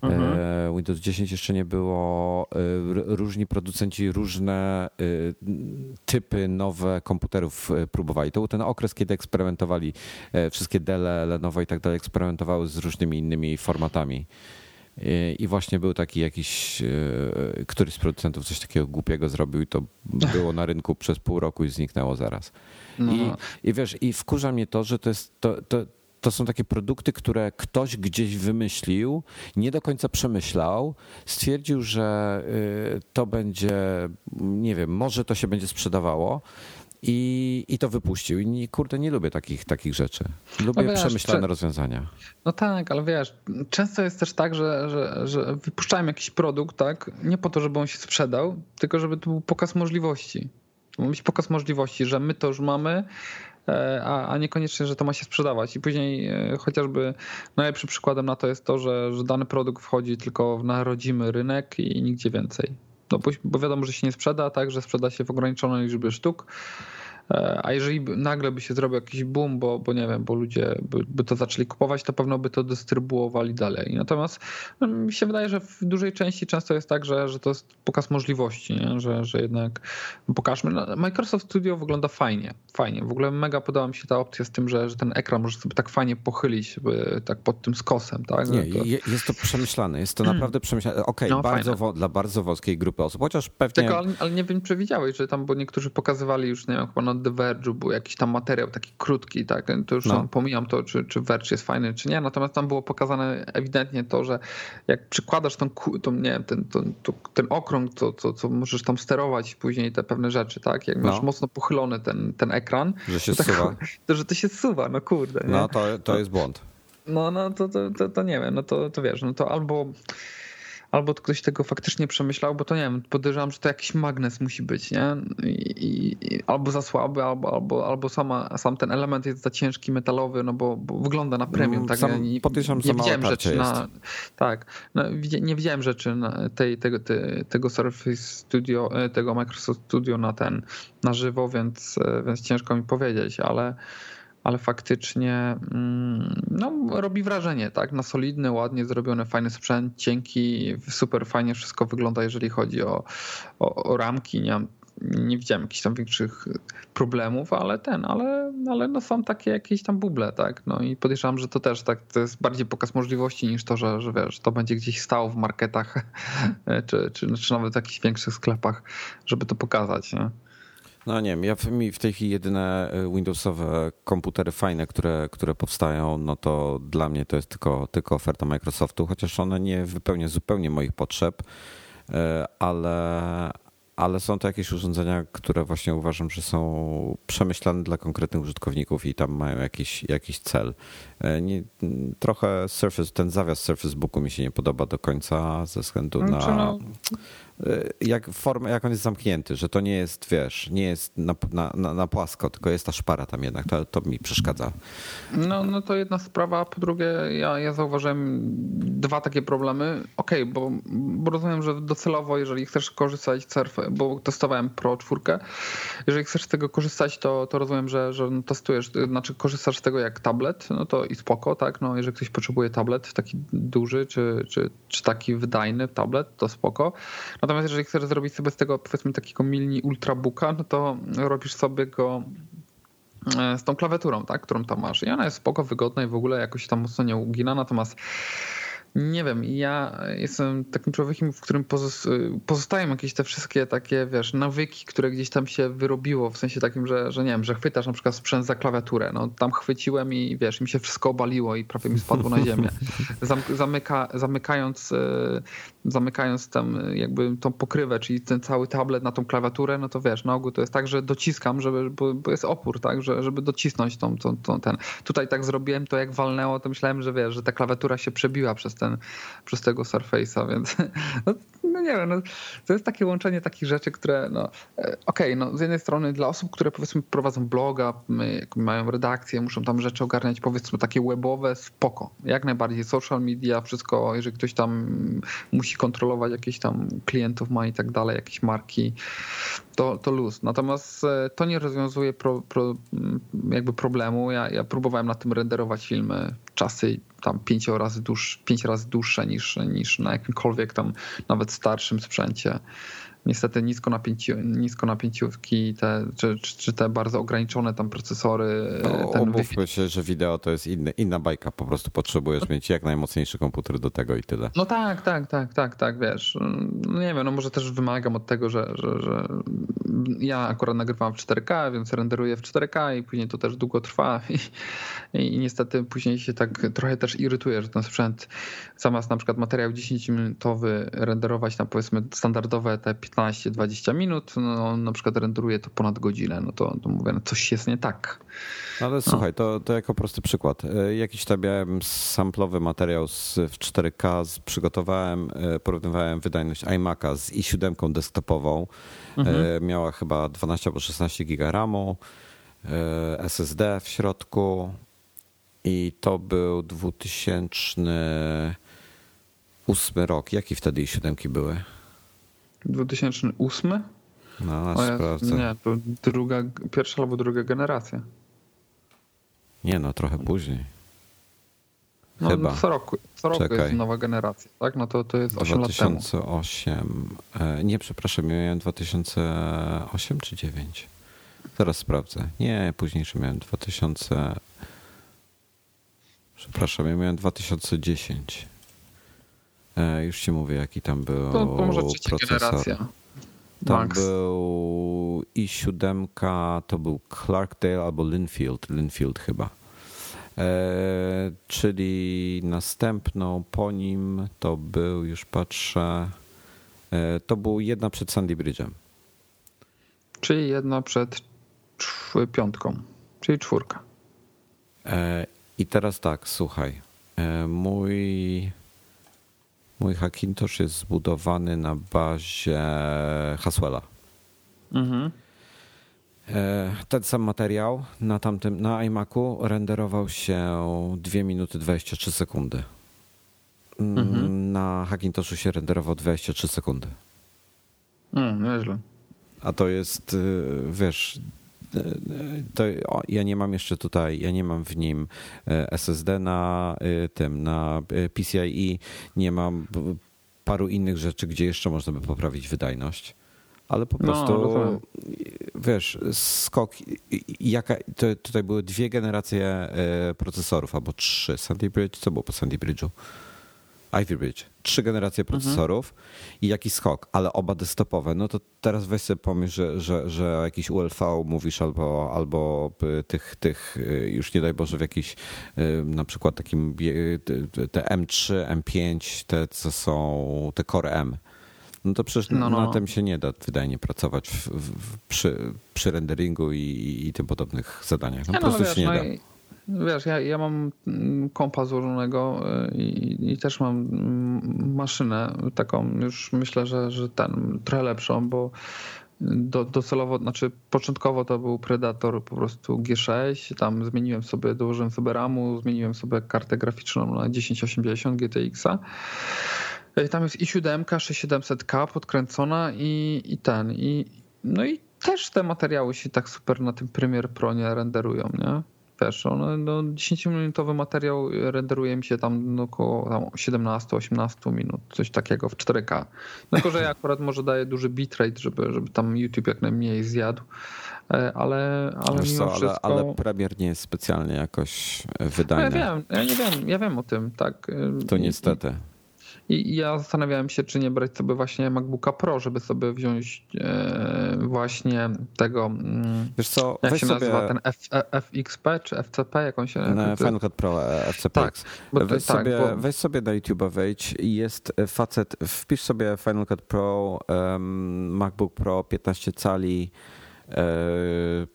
Speaker 1: Mhm. Windows 10 jeszcze nie było. Różni producenci różne typy nowe komputerów próbowali. To był ten okres, kiedy eksperymentowali wszystkie Dell, Lenovo i tak dalej, eksperymentowały z różnymi innymi formatami. I właśnie był taki jakiś, e, któryś z producentów coś takiego głupiego zrobił i to było na rynku przez pół roku i zniknęło zaraz. No. I, I wiesz, i wkurza mnie to, że to jest, to, to, to są takie produkty, które ktoś gdzieś wymyślił, nie do końca przemyślał, stwierdził, że e, to będzie, nie wiem, może to się będzie sprzedawało, i, i to wypuścił. I kurde, nie lubię takich, takich rzeczy. Lubię no wiesz, przemyślane czy... rozwiązania.
Speaker 2: No tak, ale wiesz, często jest też tak, że, że, że wypuszczają jakiś produkt, tak, nie po to, żeby on się sprzedał, tylko żeby to był pokaz możliwości. Ma być pokaz możliwości, że my to już mamy, e, a, a niekoniecznie, że to ma się sprzedawać. I później e, chociażby najlepszym przykładem na to jest to, że, że dany produkt wchodzi tylko na rodzimy rynek i nigdzie więcej. No bo, bo wiadomo, że się nie sprzeda, tak, że sprzeda się w ograniczonej liczbie sztuk. E, a jeżeli nagle by się zrobił jakiś boom, bo, bo nie wiem, bo ludzie by, by to zaczęli kupować, to pewno by to dystrybuowali dalej. Natomiast no, mi się wydaje, że w dużej części często jest tak, że, że to jest pokaz możliwości, nie? Że, że jednak pokażmy. No, Microsoft Studio wygląda fajnie, fajnie. W ogóle mega podoba mi się ta opcja z tym, że, że ten ekran może sobie tak fajnie pochylić, tak pod tym skosem. Tak?
Speaker 1: Nie,
Speaker 2: to...
Speaker 1: jest to przemyślane, jest to mm. naprawdę przemyślane. Okej, okay, no, bardzo dla bardzo wąskiej grupy osób, chociaż pewnie...
Speaker 2: Tylko, ale, ale nie wiem, czy widziałeś, że tam, bo niektórzy pokazywali już, nie wiem, chyba na The Verge był jakiś tam materiał taki krótki, tak, to już no. pomijam to, czy, czy Verge jest fajny, czy nie, natomiast tam było pokazane ewidentnie to, że jak przykładasz tą, tą nie wiem, ten, ten, ten okrąg, to, to, co możesz tam sterować później te pewne rzeczy, tak, jak no. masz mocno pochylony ten, ten ekran,
Speaker 1: że się
Speaker 2: to,
Speaker 1: tak, *laughs*
Speaker 2: to, że to się suwa, no kurde. Nie?
Speaker 1: No to, to jest błąd.
Speaker 2: No, no to, to, to, to nie wiem, no to, to wiesz, no to albo albo ktoś tego faktycznie przemyślał, bo to nie wiem, podejrzewam, że to jakiś magnes musi być, nie? I, i, albo za słaby, albo, albo, albo sama, sam ten element jest za ciężki, metalowy, no bo, bo wygląda na premium, mm, tak?
Speaker 1: Sam, nie, podejrzewam, nie widziałem rzeczy na.
Speaker 2: Tak, no, nie widziałem rzeczy na tej, tego, te, tego Surface Studio, e, tego Microsoft Studio na ten na żywo, więc, e, więc ciężko mi powiedzieć, ale ale faktycznie mm, no, robi wrażenie, tak? Na solidny, ładnie zrobiony, fajny sprzęt, cienki, super fajnie wszystko wygląda, jeżeli chodzi o, o, o ramki. Nie, nie widziałem jakichś tam większych problemów, ale ten, ale, ale no są takie jakieś tam buble, tak? No i podejrzewam, że to też tak, to jest bardziej pokaz możliwości niż to, że, że wiesz, to będzie gdzieś stało w marketach *laughs* czy, czy, czy nawet w jakichś większych sklepach, żeby to pokazać. Nie?
Speaker 1: No nie wiem, ja w, mi w tej chwili jedyne y, Windowsowe komputery fajne, które, które powstają, no to dla mnie to jest tylko, tylko oferta Microsoftu, chociaż one nie wypełnia zupełnie moich potrzeb, y, ale, ale są to jakieś urządzenia, które właśnie uważam, że są przemyślane dla konkretnych użytkowników i tam mają jakiś, jakiś cel. Y, nie, trochę Surface, ten zawias Surface Booku mi się nie podoba do końca ze względu znaczy, na... No Y, jak, formę, jak on jest zamknięty, że to nie jest, wiesz, nie jest na, na, na płasko, tylko jest ta szpara tam jednak, to, to mi przeszkadza.
Speaker 2: No, no to jedna sprawa, po drugie ja, ja zauważyłem dwa takie problemy. Okej, okay, bo, bo rozumiem, że docelowo, jeżeli chcesz korzystać z Surf, bo testowałem Pro 4, jeżeli chcesz z tego korzystać, to, to rozumiem, że, że testujesz, znaczy korzystasz z tego jak tablet, no to i spoko, tak, no jeżeli ktoś potrzebuje tablet taki duży, czy, czy, czy taki wydajny tablet, to spoko. Natomiast jeżeli chcesz zrobić sobie z tego powiedzmy takiego mini ultrabooka, no to robisz sobie go e, z tą klawiaturą, tak, którą tam masz. I ona jest spoko, wygodna i w ogóle jakoś tam mocno nie ugina, natomiast Nie wiem, ja jestem takim człowiekiem, w którym pozostają jakieś te wszystkie takie, wiesz, nawyki, które gdzieś tam się wyrobiło, w sensie takim, że, że nie wiem, że chwytasz na przykład sprzęt za klawiaturę, no tam chwyciłem i wiesz, mi się wszystko obaliło i prawie mi spadło na ziemię. *laughs* Zamyka, zamykając, e, zamykając tam jakby tą pokrywę, czyli ten cały tablet na tą klawiaturę, no to wiesz, na ogół to jest tak, że dociskam, żeby, bo, jest opór, tak, że, żeby docisnąć tą, tą, tą, ten. Tutaj tak zrobiłem, to jak walnęło, to myślałem, że wiesz, że ta klawiatura się przebiła przez ten ten, przez tego Surface'a, więc *laughs* no, no, nie wiem, no, to jest takie łączenie takich rzeczy, które no e, okej, okay, no z jednej strony dla osób, które powiedzmy prowadzą bloga, mają redakcję, muszą tam rzeczy ogarniać powiedzmy takie webowe, spoko, jak najbardziej social media, wszystko, jeżeli ktoś tam musi kontrolować jakieś tam klientów ma i tak dalej, jakieś marki, to, to luz. Natomiast e, to nie rozwiązuje pro, pro, jakby problemu. Ja, ja próbowałem na tym renderować filmy, czasy tam pięć razy, dłuż, pięć razy dłuższe niż, niż na jakimkolwiek tam nawet starszym sprzęcie niestety nisko, napięci, nisko napięciówki, te, czy, czy te bardzo ograniczone tam procesory.
Speaker 1: No, ten umówmy się, że wideo to jest inny, inna bajka, po prostu potrzebujesz no. mieć jak najmocniejszy komputer do tego i tyle.
Speaker 2: No tak, tak, tak, tak, tak, wiesz. No nie wiem, no może też wymagam od tego, że, że, że ja akurat nagrywam w 4K, więc renderuję w 4K i później to też długo trwa *laughs* i, i niestety później się tak trochę też irytuje, że ten sprzęt zamiast na przykład materiał 10-minutowy renderować na powiedzmy standardowe te 15-20 minut, no on na przykład renderuje to ponad godzinę, no to, to mówię, no coś jest nie tak.
Speaker 1: Ale no. słuchaj, to, to jako prosty przykład. E, jakiś tam miałem samplowy materiał z, w 4K, przygotowałem, e, porównywałem wydajność iMac'a z i7 desktopową. E, mhm. Miała chyba 12 albo 16 giga RAMu, SSD w środku i to był 2008 rok. Jaki wtedy i7 były?
Speaker 2: 2008?
Speaker 1: No, ja, sprawdzę.
Speaker 2: Nie, to druga, pierwsza albo druga generacja.
Speaker 1: Nie no, trochę później.
Speaker 2: No, Chyba. Co roku, co roku jest nowa generacja, tak? No to, to jest 8
Speaker 1: 2008. lat temu. E, nie, przepraszam, miałem 2008 czy 9? Zaraz sprawdzę. Nie, późniejszy miałem 2000. Przepraszam, ja miałem 2010. E, już ci mówię, jaki tam był to, to może procesor. generacja. Tam Max. był i7, to był Clarkdale albo Linfield, Linfield chyba. E, czyli następną po nim to był, już patrzę, e, to był jedna przed Sandy Bridge'em.
Speaker 2: Czyli jedna przed piątką, czyli czwórka.
Speaker 1: E, I teraz tak, słuchaj. E, mój Mój Hackintosh jest zbudowany na bazie Haswella. Mhm. E, ten sam materiał na tamtym, na iMacu renderował się 2 minuty 23 sekundy. Mm, mhm. Na Hackintoshu się renderował 23 sekundy.
Speaker 2: Mm, nieźle.
Speaker 1: A to jest, y, wiesz, to ja nie mam jeszcze tutaj, ja nie mam w nim e, SSD na e, tym, na e, PCIe, nie mam paru innych rzeczy, gdzie jeszcze można by poprawić wydajność. Ale po no, prostu, no, wiesz, skok, jaka, to, tutaj były dwie generacje procesorów, albo trzy. Sandy Bridge, co było po Sandy Bridge'u? Ivy Bridge, trzy generacje mhm. procesorów mhm. i jakiś skok, ale oba desktopowe. No to teraz weź sobie pomyśl, że, że, że jakiś ULV mówisz albo, albo tych, tych, y, już nie daj Boże, w jakiś y, na przykład takim te M3, M5, te co są, te Core M. No to przecież no, no. na tym się nie da wydajnie pracować w, w, przy, przy renderingu i, i tym podobnych zadaniach. No, po prostu no, wiesz, się nie no da.
Speaker 2: Wiesz, ja, ja mam kompa złożonego y, i, i, też mam maszynę taką, już myślę, że, że ten trochę lepszą, bo do, docelowo, znaczy początkowo to był Predator po prostu G6, tam zmieniłem sobie, dołożyłem sobie RAMu, zmieniłem sobie kartę graficzną na 1080 GTX-a. Tam jest i 7 6700K podkręcona i, i ten, i no i też te materiały się tak super na tym Premiere Pro nie renderują, nie? Wiesz, on, no, 10-minutowy materiał renderuje mi się tam no, około 17-18 minut, coś takiego w 4K. Tylko, że ja akurat może daję duży bitrate, żeby, żeby tam YouTube jak najmniej zjadł, e, ale, ale Wiesz mimo co, wszystko...
Speaker 1: Ale, ale Premiere nie jest specjalnie jakoś wydany.
Speaker 2: No ja wiem, ja nie wiem, ja wiem o tym, tak.
Speaker 1: To niestety.
Speaker 2: I ja zastanawiałem się, czy nie brać sobie właśnie MacBooka Pro, żeby sobie wziąć e, właśnie tego. Mm,
Speaker 1: Wiesz co,
Speaker 2: jak się nazywa ten F, e, FXP czy FCP, jak on się
Speaker 1: nazywa? Final Cut Pro FCP. Tak, weź, tak, sobie, bo... weź sobie na YouTube wejdź i jest facet, wpisz sobie Final Cut Pro, MacBook Pro 15 cali, e,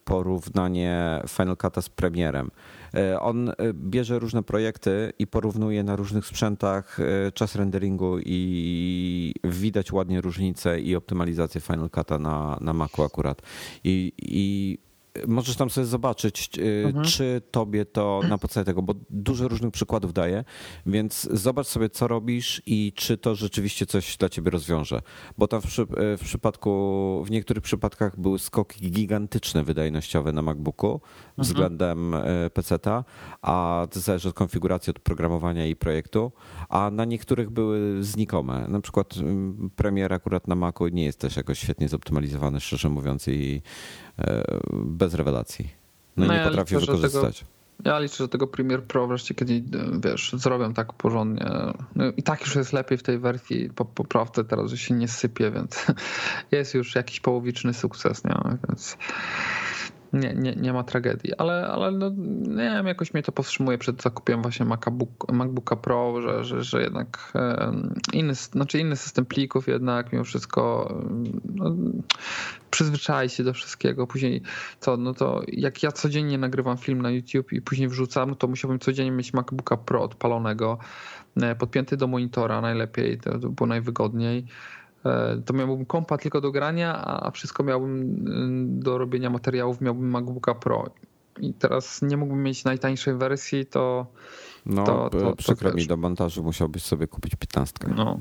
Speaker 1: porównanie Final Cut'a z premierem. E, on e, bierze różne projekty i porównuje na różnych sprzętach e, czas renderingu i widać ładnie różnicę i optymalizację Final Cut'a na, na Macu akurat. I, i możesz tam sobie zobaczyć, mhm. czy tobie to na podstawie tego, bo dużo różnych przykładów daje, więc zobacz sobie, co robisz i czy to rzeczywiście coś dla ciebie rozwiąże. Bo tam w, przy, w przypadku, w niektórych przypadkach były skoki gigantyczne wydajnościowe na MacBooku mhm. względem e, PC-ta, a to zależy od konfiguracji, od programowania i projektu, a na niektórych były znikome. Na przykład Premiere akurat na Macu nie jest też jakoś świetnie zoptymalizowany, szczerze mówiąc, i E, bez rewelacji. No, no i nie ja potrafię wykorzystać. Tego,
Speaker 2: ja liczę, że tego Premiere Pro wreszcie kiedyś, wiesz, zrobią tak porządnie. No I tak już jest lepiej w tej wersji po poprawce teraz, że się nie sypie, więc *laughs* jest już jakiś połowiczny sukces, nie? Więc nie, nie, nie ma tragedii, ale, ale no, nie wiem, jakoś mnie to powstrzymuje przed zakupiem właśnie MacBook, MacBooka Pro, że, że, że jednak inny, znaczy inny system plików jednak mimo wszystko no, przyzwyczai się do wszystkiego. Później co, no to jak ja codziennie nagrywam film na YouTube i później wrzucam, to musiałbym codziennie mieć MacBooka Pro odpalonego, e, podpięty do monitora najlepiej, to, było najwygodniej to miałbym kompa tylko do grania, a wszystko miałbym y, do robienia materiałów, miałbym MacBooka Pro. I teraz nie mógłbym mieć najtańszej wersji, to.
Speaker 1: No, to, to, przykro to mi, do montażu musiałbyś sobie kupić 15. No.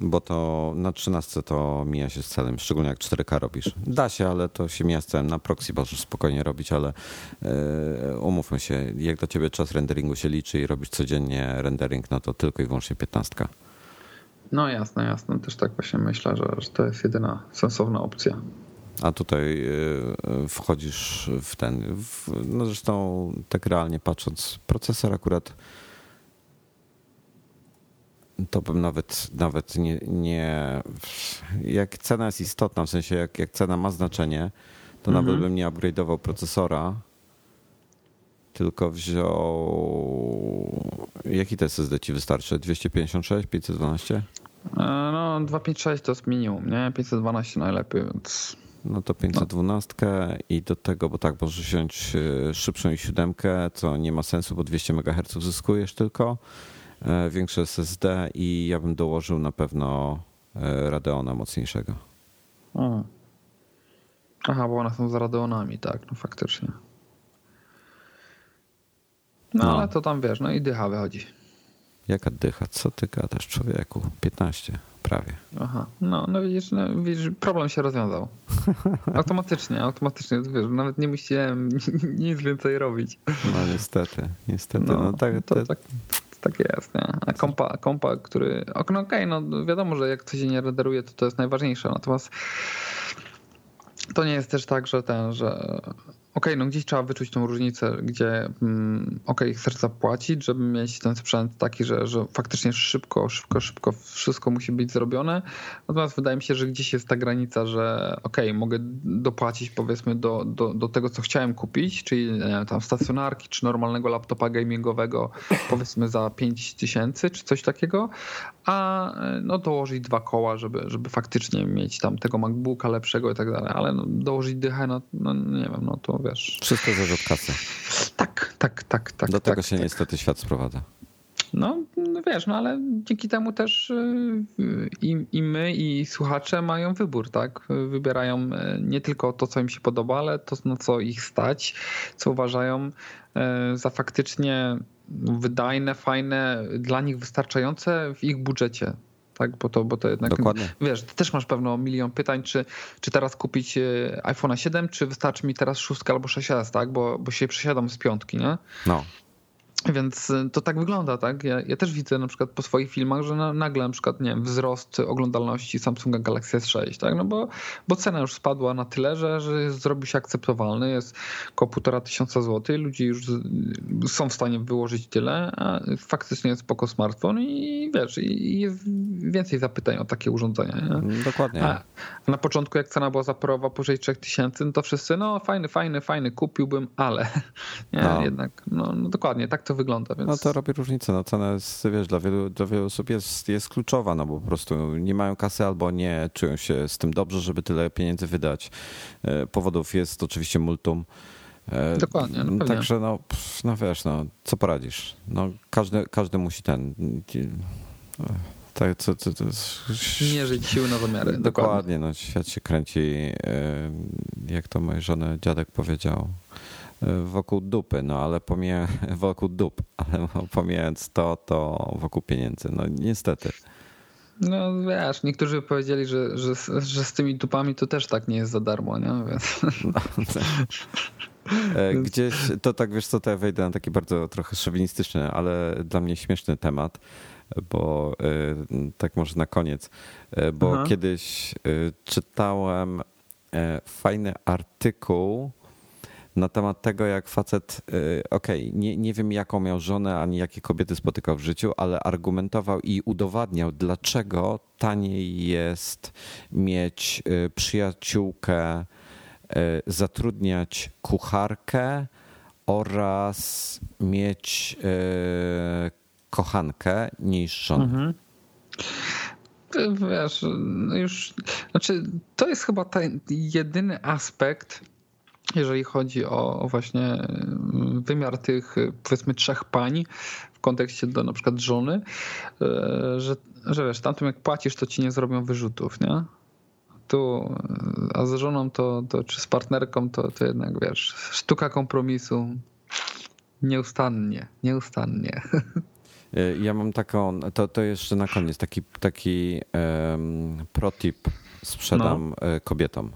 Speaker 1: Bo to na 13 to mija się z celem, szczególnie jak 4K robisz. Da się, ale to się mija z celem. Na proxy możesz spokojnie robić, ale yy, umówmy się, jak do ciebie czas renderingu się liczy i robisz codziennie rendering, no to tylko i wyłącznie 15.
Speaker 2: No jasne, jasne. Też tak właśnie myślę, że, że to jest jedyna sensowna opcja.
Speaker 1: A tutaj y, wchodzisz w ten. W, no zresztą, tak realnie patrząc, procesor akurat to bym nawet, nawet nie, nie. Jak cena jest istotna, w sensie jak, jak cena ma znaczenie, to mhm. nawet bym nie upgrade'ował procesora, tylko wziął. Jaki to SSD ci wystarczy? 256, 512?
Speaker 2: E, no, 256 to jest minimum, nie? 512 najlepiej, więc.
Speaker 1: No to 512 no. i do tego, bo tak, możesz wziąć e, szybszą i siódemkę, co nie ma sensu, bo 200 MHz zyskujesz tylko. E, większe SSD i ja bym dołożył na pewno Radeona mocniejszego.
Speaker 2: Aha, bo one są z Radeonami, tak, no faktycznie. No, no, ale to tam wiesz, no i dycha wychodzi.
Speaker 1: Jaka dycha? Co ty gadasz, człowieku? 15 prawie.
Speaker 2: Aha, no, no widzisz, no, widzisz problem się rozwiązał. *laughs* Automatycznie, automatycznie, wiesz, nawet nie musiałem *laughs* nic więcej robić.
Speaker 1: No niestety, niestety. No, no tak, to,
Speaker 2: tak, tak jest, nie? A kompa, kompa który, no okej, okay, no wiadomo, że jak coś się nie renderuje, to to jest najważniejsze, natomiast to nie jest też tak, że ten, że okej, okay, no gdzieś trzeba wyczuć tą różnicę, gdzie mm, okej, okay, chcesz zapłacić, żeby mieć ten sprzęt taki, że, że faktycznie szybko, szybko, szybko wszystko musi być zrobione. Natomiast wydaje mi się, że gdzieś jest ta granica, że okej, okay, mogę dopłacić powiedzmy do, do, do tego, co chciałem kupić, czyli wiem, tam stacjonarki, czy normalnego laptopa gamingowego powiedzmy za 5 tysięcy, czy coś takiego, a no dołożyć dwa koła, żeby, żeby faktycznie mieć tam tego MacBooka lepszego i tak dalej, ale no, dołożyć dychę, no, no nie wiem, no to wiesz.
Speaker 1: Wszystko od kasy.
Speaker 2: Tak, tak, tak, tak.
Speaker 1: Do
Speaker 2: tego
Speaker 1: tak, się
Speaker 2: tak.
Speaker 1: niestety świat sprowadza.
Speaker 2: No, no wiesz, no ale dzięki temu też y, i, i my, i słuchacze mają wybór, tak? Wybierają y, nie tylko to, co im się podoba, ale to, na co ich stać, co uważają y, za faktycznie wydajne, fajne, dla nich wystarczające w ich budżecie. tak? Bo to, bo to jednak,
Speaker 1: Dokładnie.
Speaker 2: wiesz, ty też masz pewno milion pytań, czy, czy teraz kupić e, iPhone 7, czy wystarczy mi teraz szóstka albo 6S, tak? Bo, bo się przesiadam z piątki, nie?
Speaker 1: No.
Speaker 2: Więc y, to tak wygląda, tak? Ja, ja też widzę na przykład po swoich filmach, że na, nagle na przykład, nie wiem, wzrost oglądalności Samsunga Galaxy S6, tak? No bo, bo cena już spadła na tyle, że, że zrobił się akceptowalny, jest około półtora tysiąca złotych, ludzie już są w stanie wyłożyć tyle, a faktycznie jest spoko smartfon i wiesz, i jest więcej zapytań o takie urządzenia. Nie?
Speaker 1: Dokładnie.
Speaker 2: A, a na początku jak cena była zaporowa powyżej 3000, no to wszyscy, no fajny, fajny, fajny, kupiłbym, ale *laughs* nie, no. jednak, no, no dokładnie, tak to wygląda. Więc...
Speaker 1: No to robi różnicę. No cena jest, wiesz, dla wielu, dla wielu osób jest, jest kluczowa, no bo po prostu nie mają kasy albo nie czują się z tym dobrze, żeby tyle pieniędzy wydać. E, powodów jest oczywiście multum.
Speaker 2: E, Dokładnie. No
Speaker 1: Także no, no wiesz, no, co poradzisz? No, każdy, każdy musi ten.
Speaker 2: Tak, co, co, co, nie żyć siły na zamiary.
Speaker 1: Dokładnie, Dokładnie, no, świat się kręci, e, jak to mojej żony dziadek powiedział wokół dupy, no ale pomijając *laughs* wokół dup, ale *laughs* pomijając to, to wokół pieniędzy. No niestety.
Speaker 2: No wiesz, niektórzy powiedzieli, że, że, że z tymi dupami to też tak nie jest za darmo, nie? Więc... No, *laughs*
Speaker 1: e, Gdzieś, to tak wiesz co, to ja wejdę na taki bardzo trochę szowinistyczny, ale dla mnie śmieszny temat, bo e, tak może na koniec, e, bo Aha. kiedyś czytałem fajny artykuł na temat tego, jak facet, y, okej, okay, nie, nie wiem jaką miał żonę, ani jakie kobiety spotykał w życiu, ale argumentował i udowadniał, dlaczego taniej jest mieć y, przyjaciółkę, y, zatrudniać kucharkę oraz mieć kochankę niż żonę. Mhm
Speaker 2: wiesz, no już, znaczy to jest chyba ten jedyny aspekt, jeżeli chodzi o, właśnie mm, wymiar tych powiedzmy trzech pań w kontekście do na przykład żony, e, że, że wiesz, tamtym jak płacisz, to ci nie zrobią wyrzutów, nie? Tu, a z żoną to, to czy z partnerką to, to jednak wiesz, sztuka kompromisu nieustannie, nieustannie. *laughs*
Speaker 1: E, ja mam taką, to, to jeszcze na koniec, taki, taki um, protip sprzedam no. E, kobietom.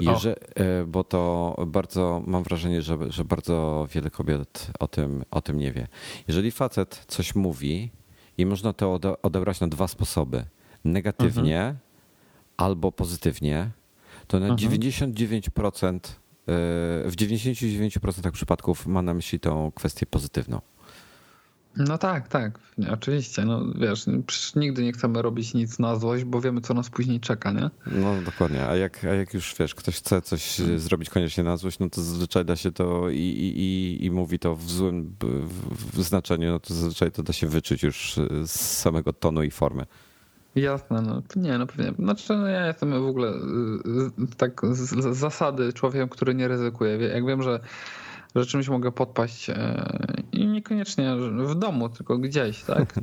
Speaker 1: Jeżeli, e, bo to bardzo, mam wrażenie, że, że bardzo wiele kobiet o tym, o tym nie wie. Jeżeli facet coś mówi i można to odebrać na dwa sposoby, negatywnie mhm. albo pozytywnie, to na mhm. 99% e, w 99% przypadków ma na myśli tą kwestię pozytywną.
Speaker 2: No tak, tak, oczywiście. No wiesz, przecież nigdy nie chcemy robić nic na złość, bo wiemy, co nas później czeka, nie?
Speaker 1: No dokładnie, a jak, a jak już wiesz, ktoś chce coś hmm. zrobić koniecznie na złość, no to zazwyczaj da się to i, i, i mówi to w złym w znaczeniu, no to zazwyczaj to da się wyczuć już z samego tonu i formy.
Speaker 2: Jasne, no nie, no pewnie. Znaczy, no ja jestem w ogóle tak z zasady człowiekiem, który nie ryzykuje. Jak wiem, że że czymś mogę podpaść e, i niekoniecznie w domu, tylko gdzieś, tak? *laughs*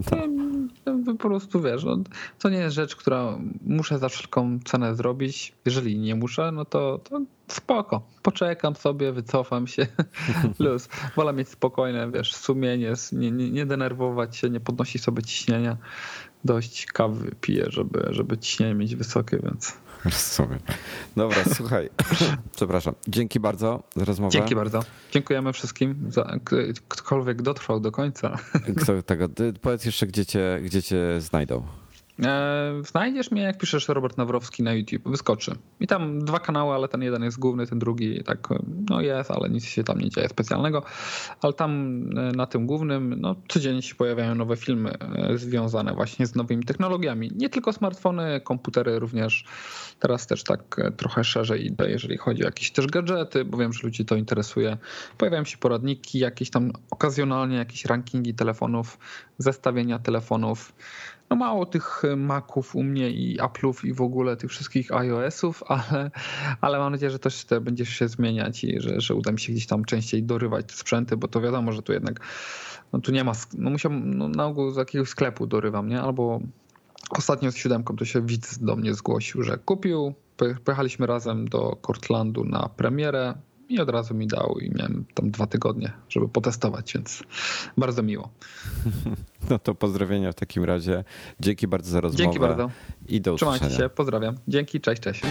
Speaker 2: po prostu wiesz, no, to nie jest rzecz, która muszę za wszelką cenę zrobić. Jeżeli nie muszę, no to, to spoko. Poczekam sobie, wycofam się. *laughs* Luz. Wolę mieć spokojne, wiesz, sumienie, nie, nie, nie denerwować się, nie podnosić sobie ciśnienia. Dość kawy piję, żeby, żeby ciśnienie mieć wysokie, więc
Speaker 1: Rozumiem. Dobra, słuchaj. *laughs* Przepraszam. Dzięki bardzo za rozmowę.
Speaker 2: Dzięki bardzo. Dziękujemy wszystkim, za ktokolwiek dotrwał do końca.
Speaker 1: Kto tego, powiedz jeszcze, gdzie cię, gdzie cię znajdą.
Speaker 2: E, znajdziesz mnie, jak piszesz Robert Nawrowski na YouTube, wyskoczy. I tam dwa kanały, ale ten jeden jest główny, ten drugi tak, no jest, ale nic się tam nie dzieje specjalnego. Ale tam e, na tym głównym, no codziennie się pojawiają nowe filmy e, związane właśnie z nowymi technologiami. Nie tylko smartfony, komputery również. Teraz też tak trochę szerzej idę, jeżeli chodzi o jakieś też gadżety, bo wiem, że ludzi to interesuje. Pojawiają się poradniki, jakieś tam okazjonalnie jakieś rankingi telefonów, zestawienia telefonów no mało tych Maców u mnie i Apple'ów i w ogóle tych wszystkich iOSów, ale, ale mam nadzieję, że to będzie się zmieniać i że, że uda mi się gdzieś tam częściej dorywać sprzęty, bo to wiadomo, że tu jednak no tu nie ma, no musiałem, no na ogół z jakiegoś sklepu dorywam, nie? Albo ostatnio z siódemką to się widz do mnie zgłosił, że kupił, pojechaliśmy razem do Cortlandu na premierę, i od razu mi dał i miałem tam dwa tygodnie, żeby potestować, więc bardzo miło. *laughs*
Speaker 1: No to pozdrowienia w takim razie. Dzięki bardzo za rozmowę.
Speaker 2: Dzięki bardzo.
Speaker 1: I do usłyszenia.
Speaker 2: Trzymajcie się, pozdrawiam. Dzięki, cześć, cześć.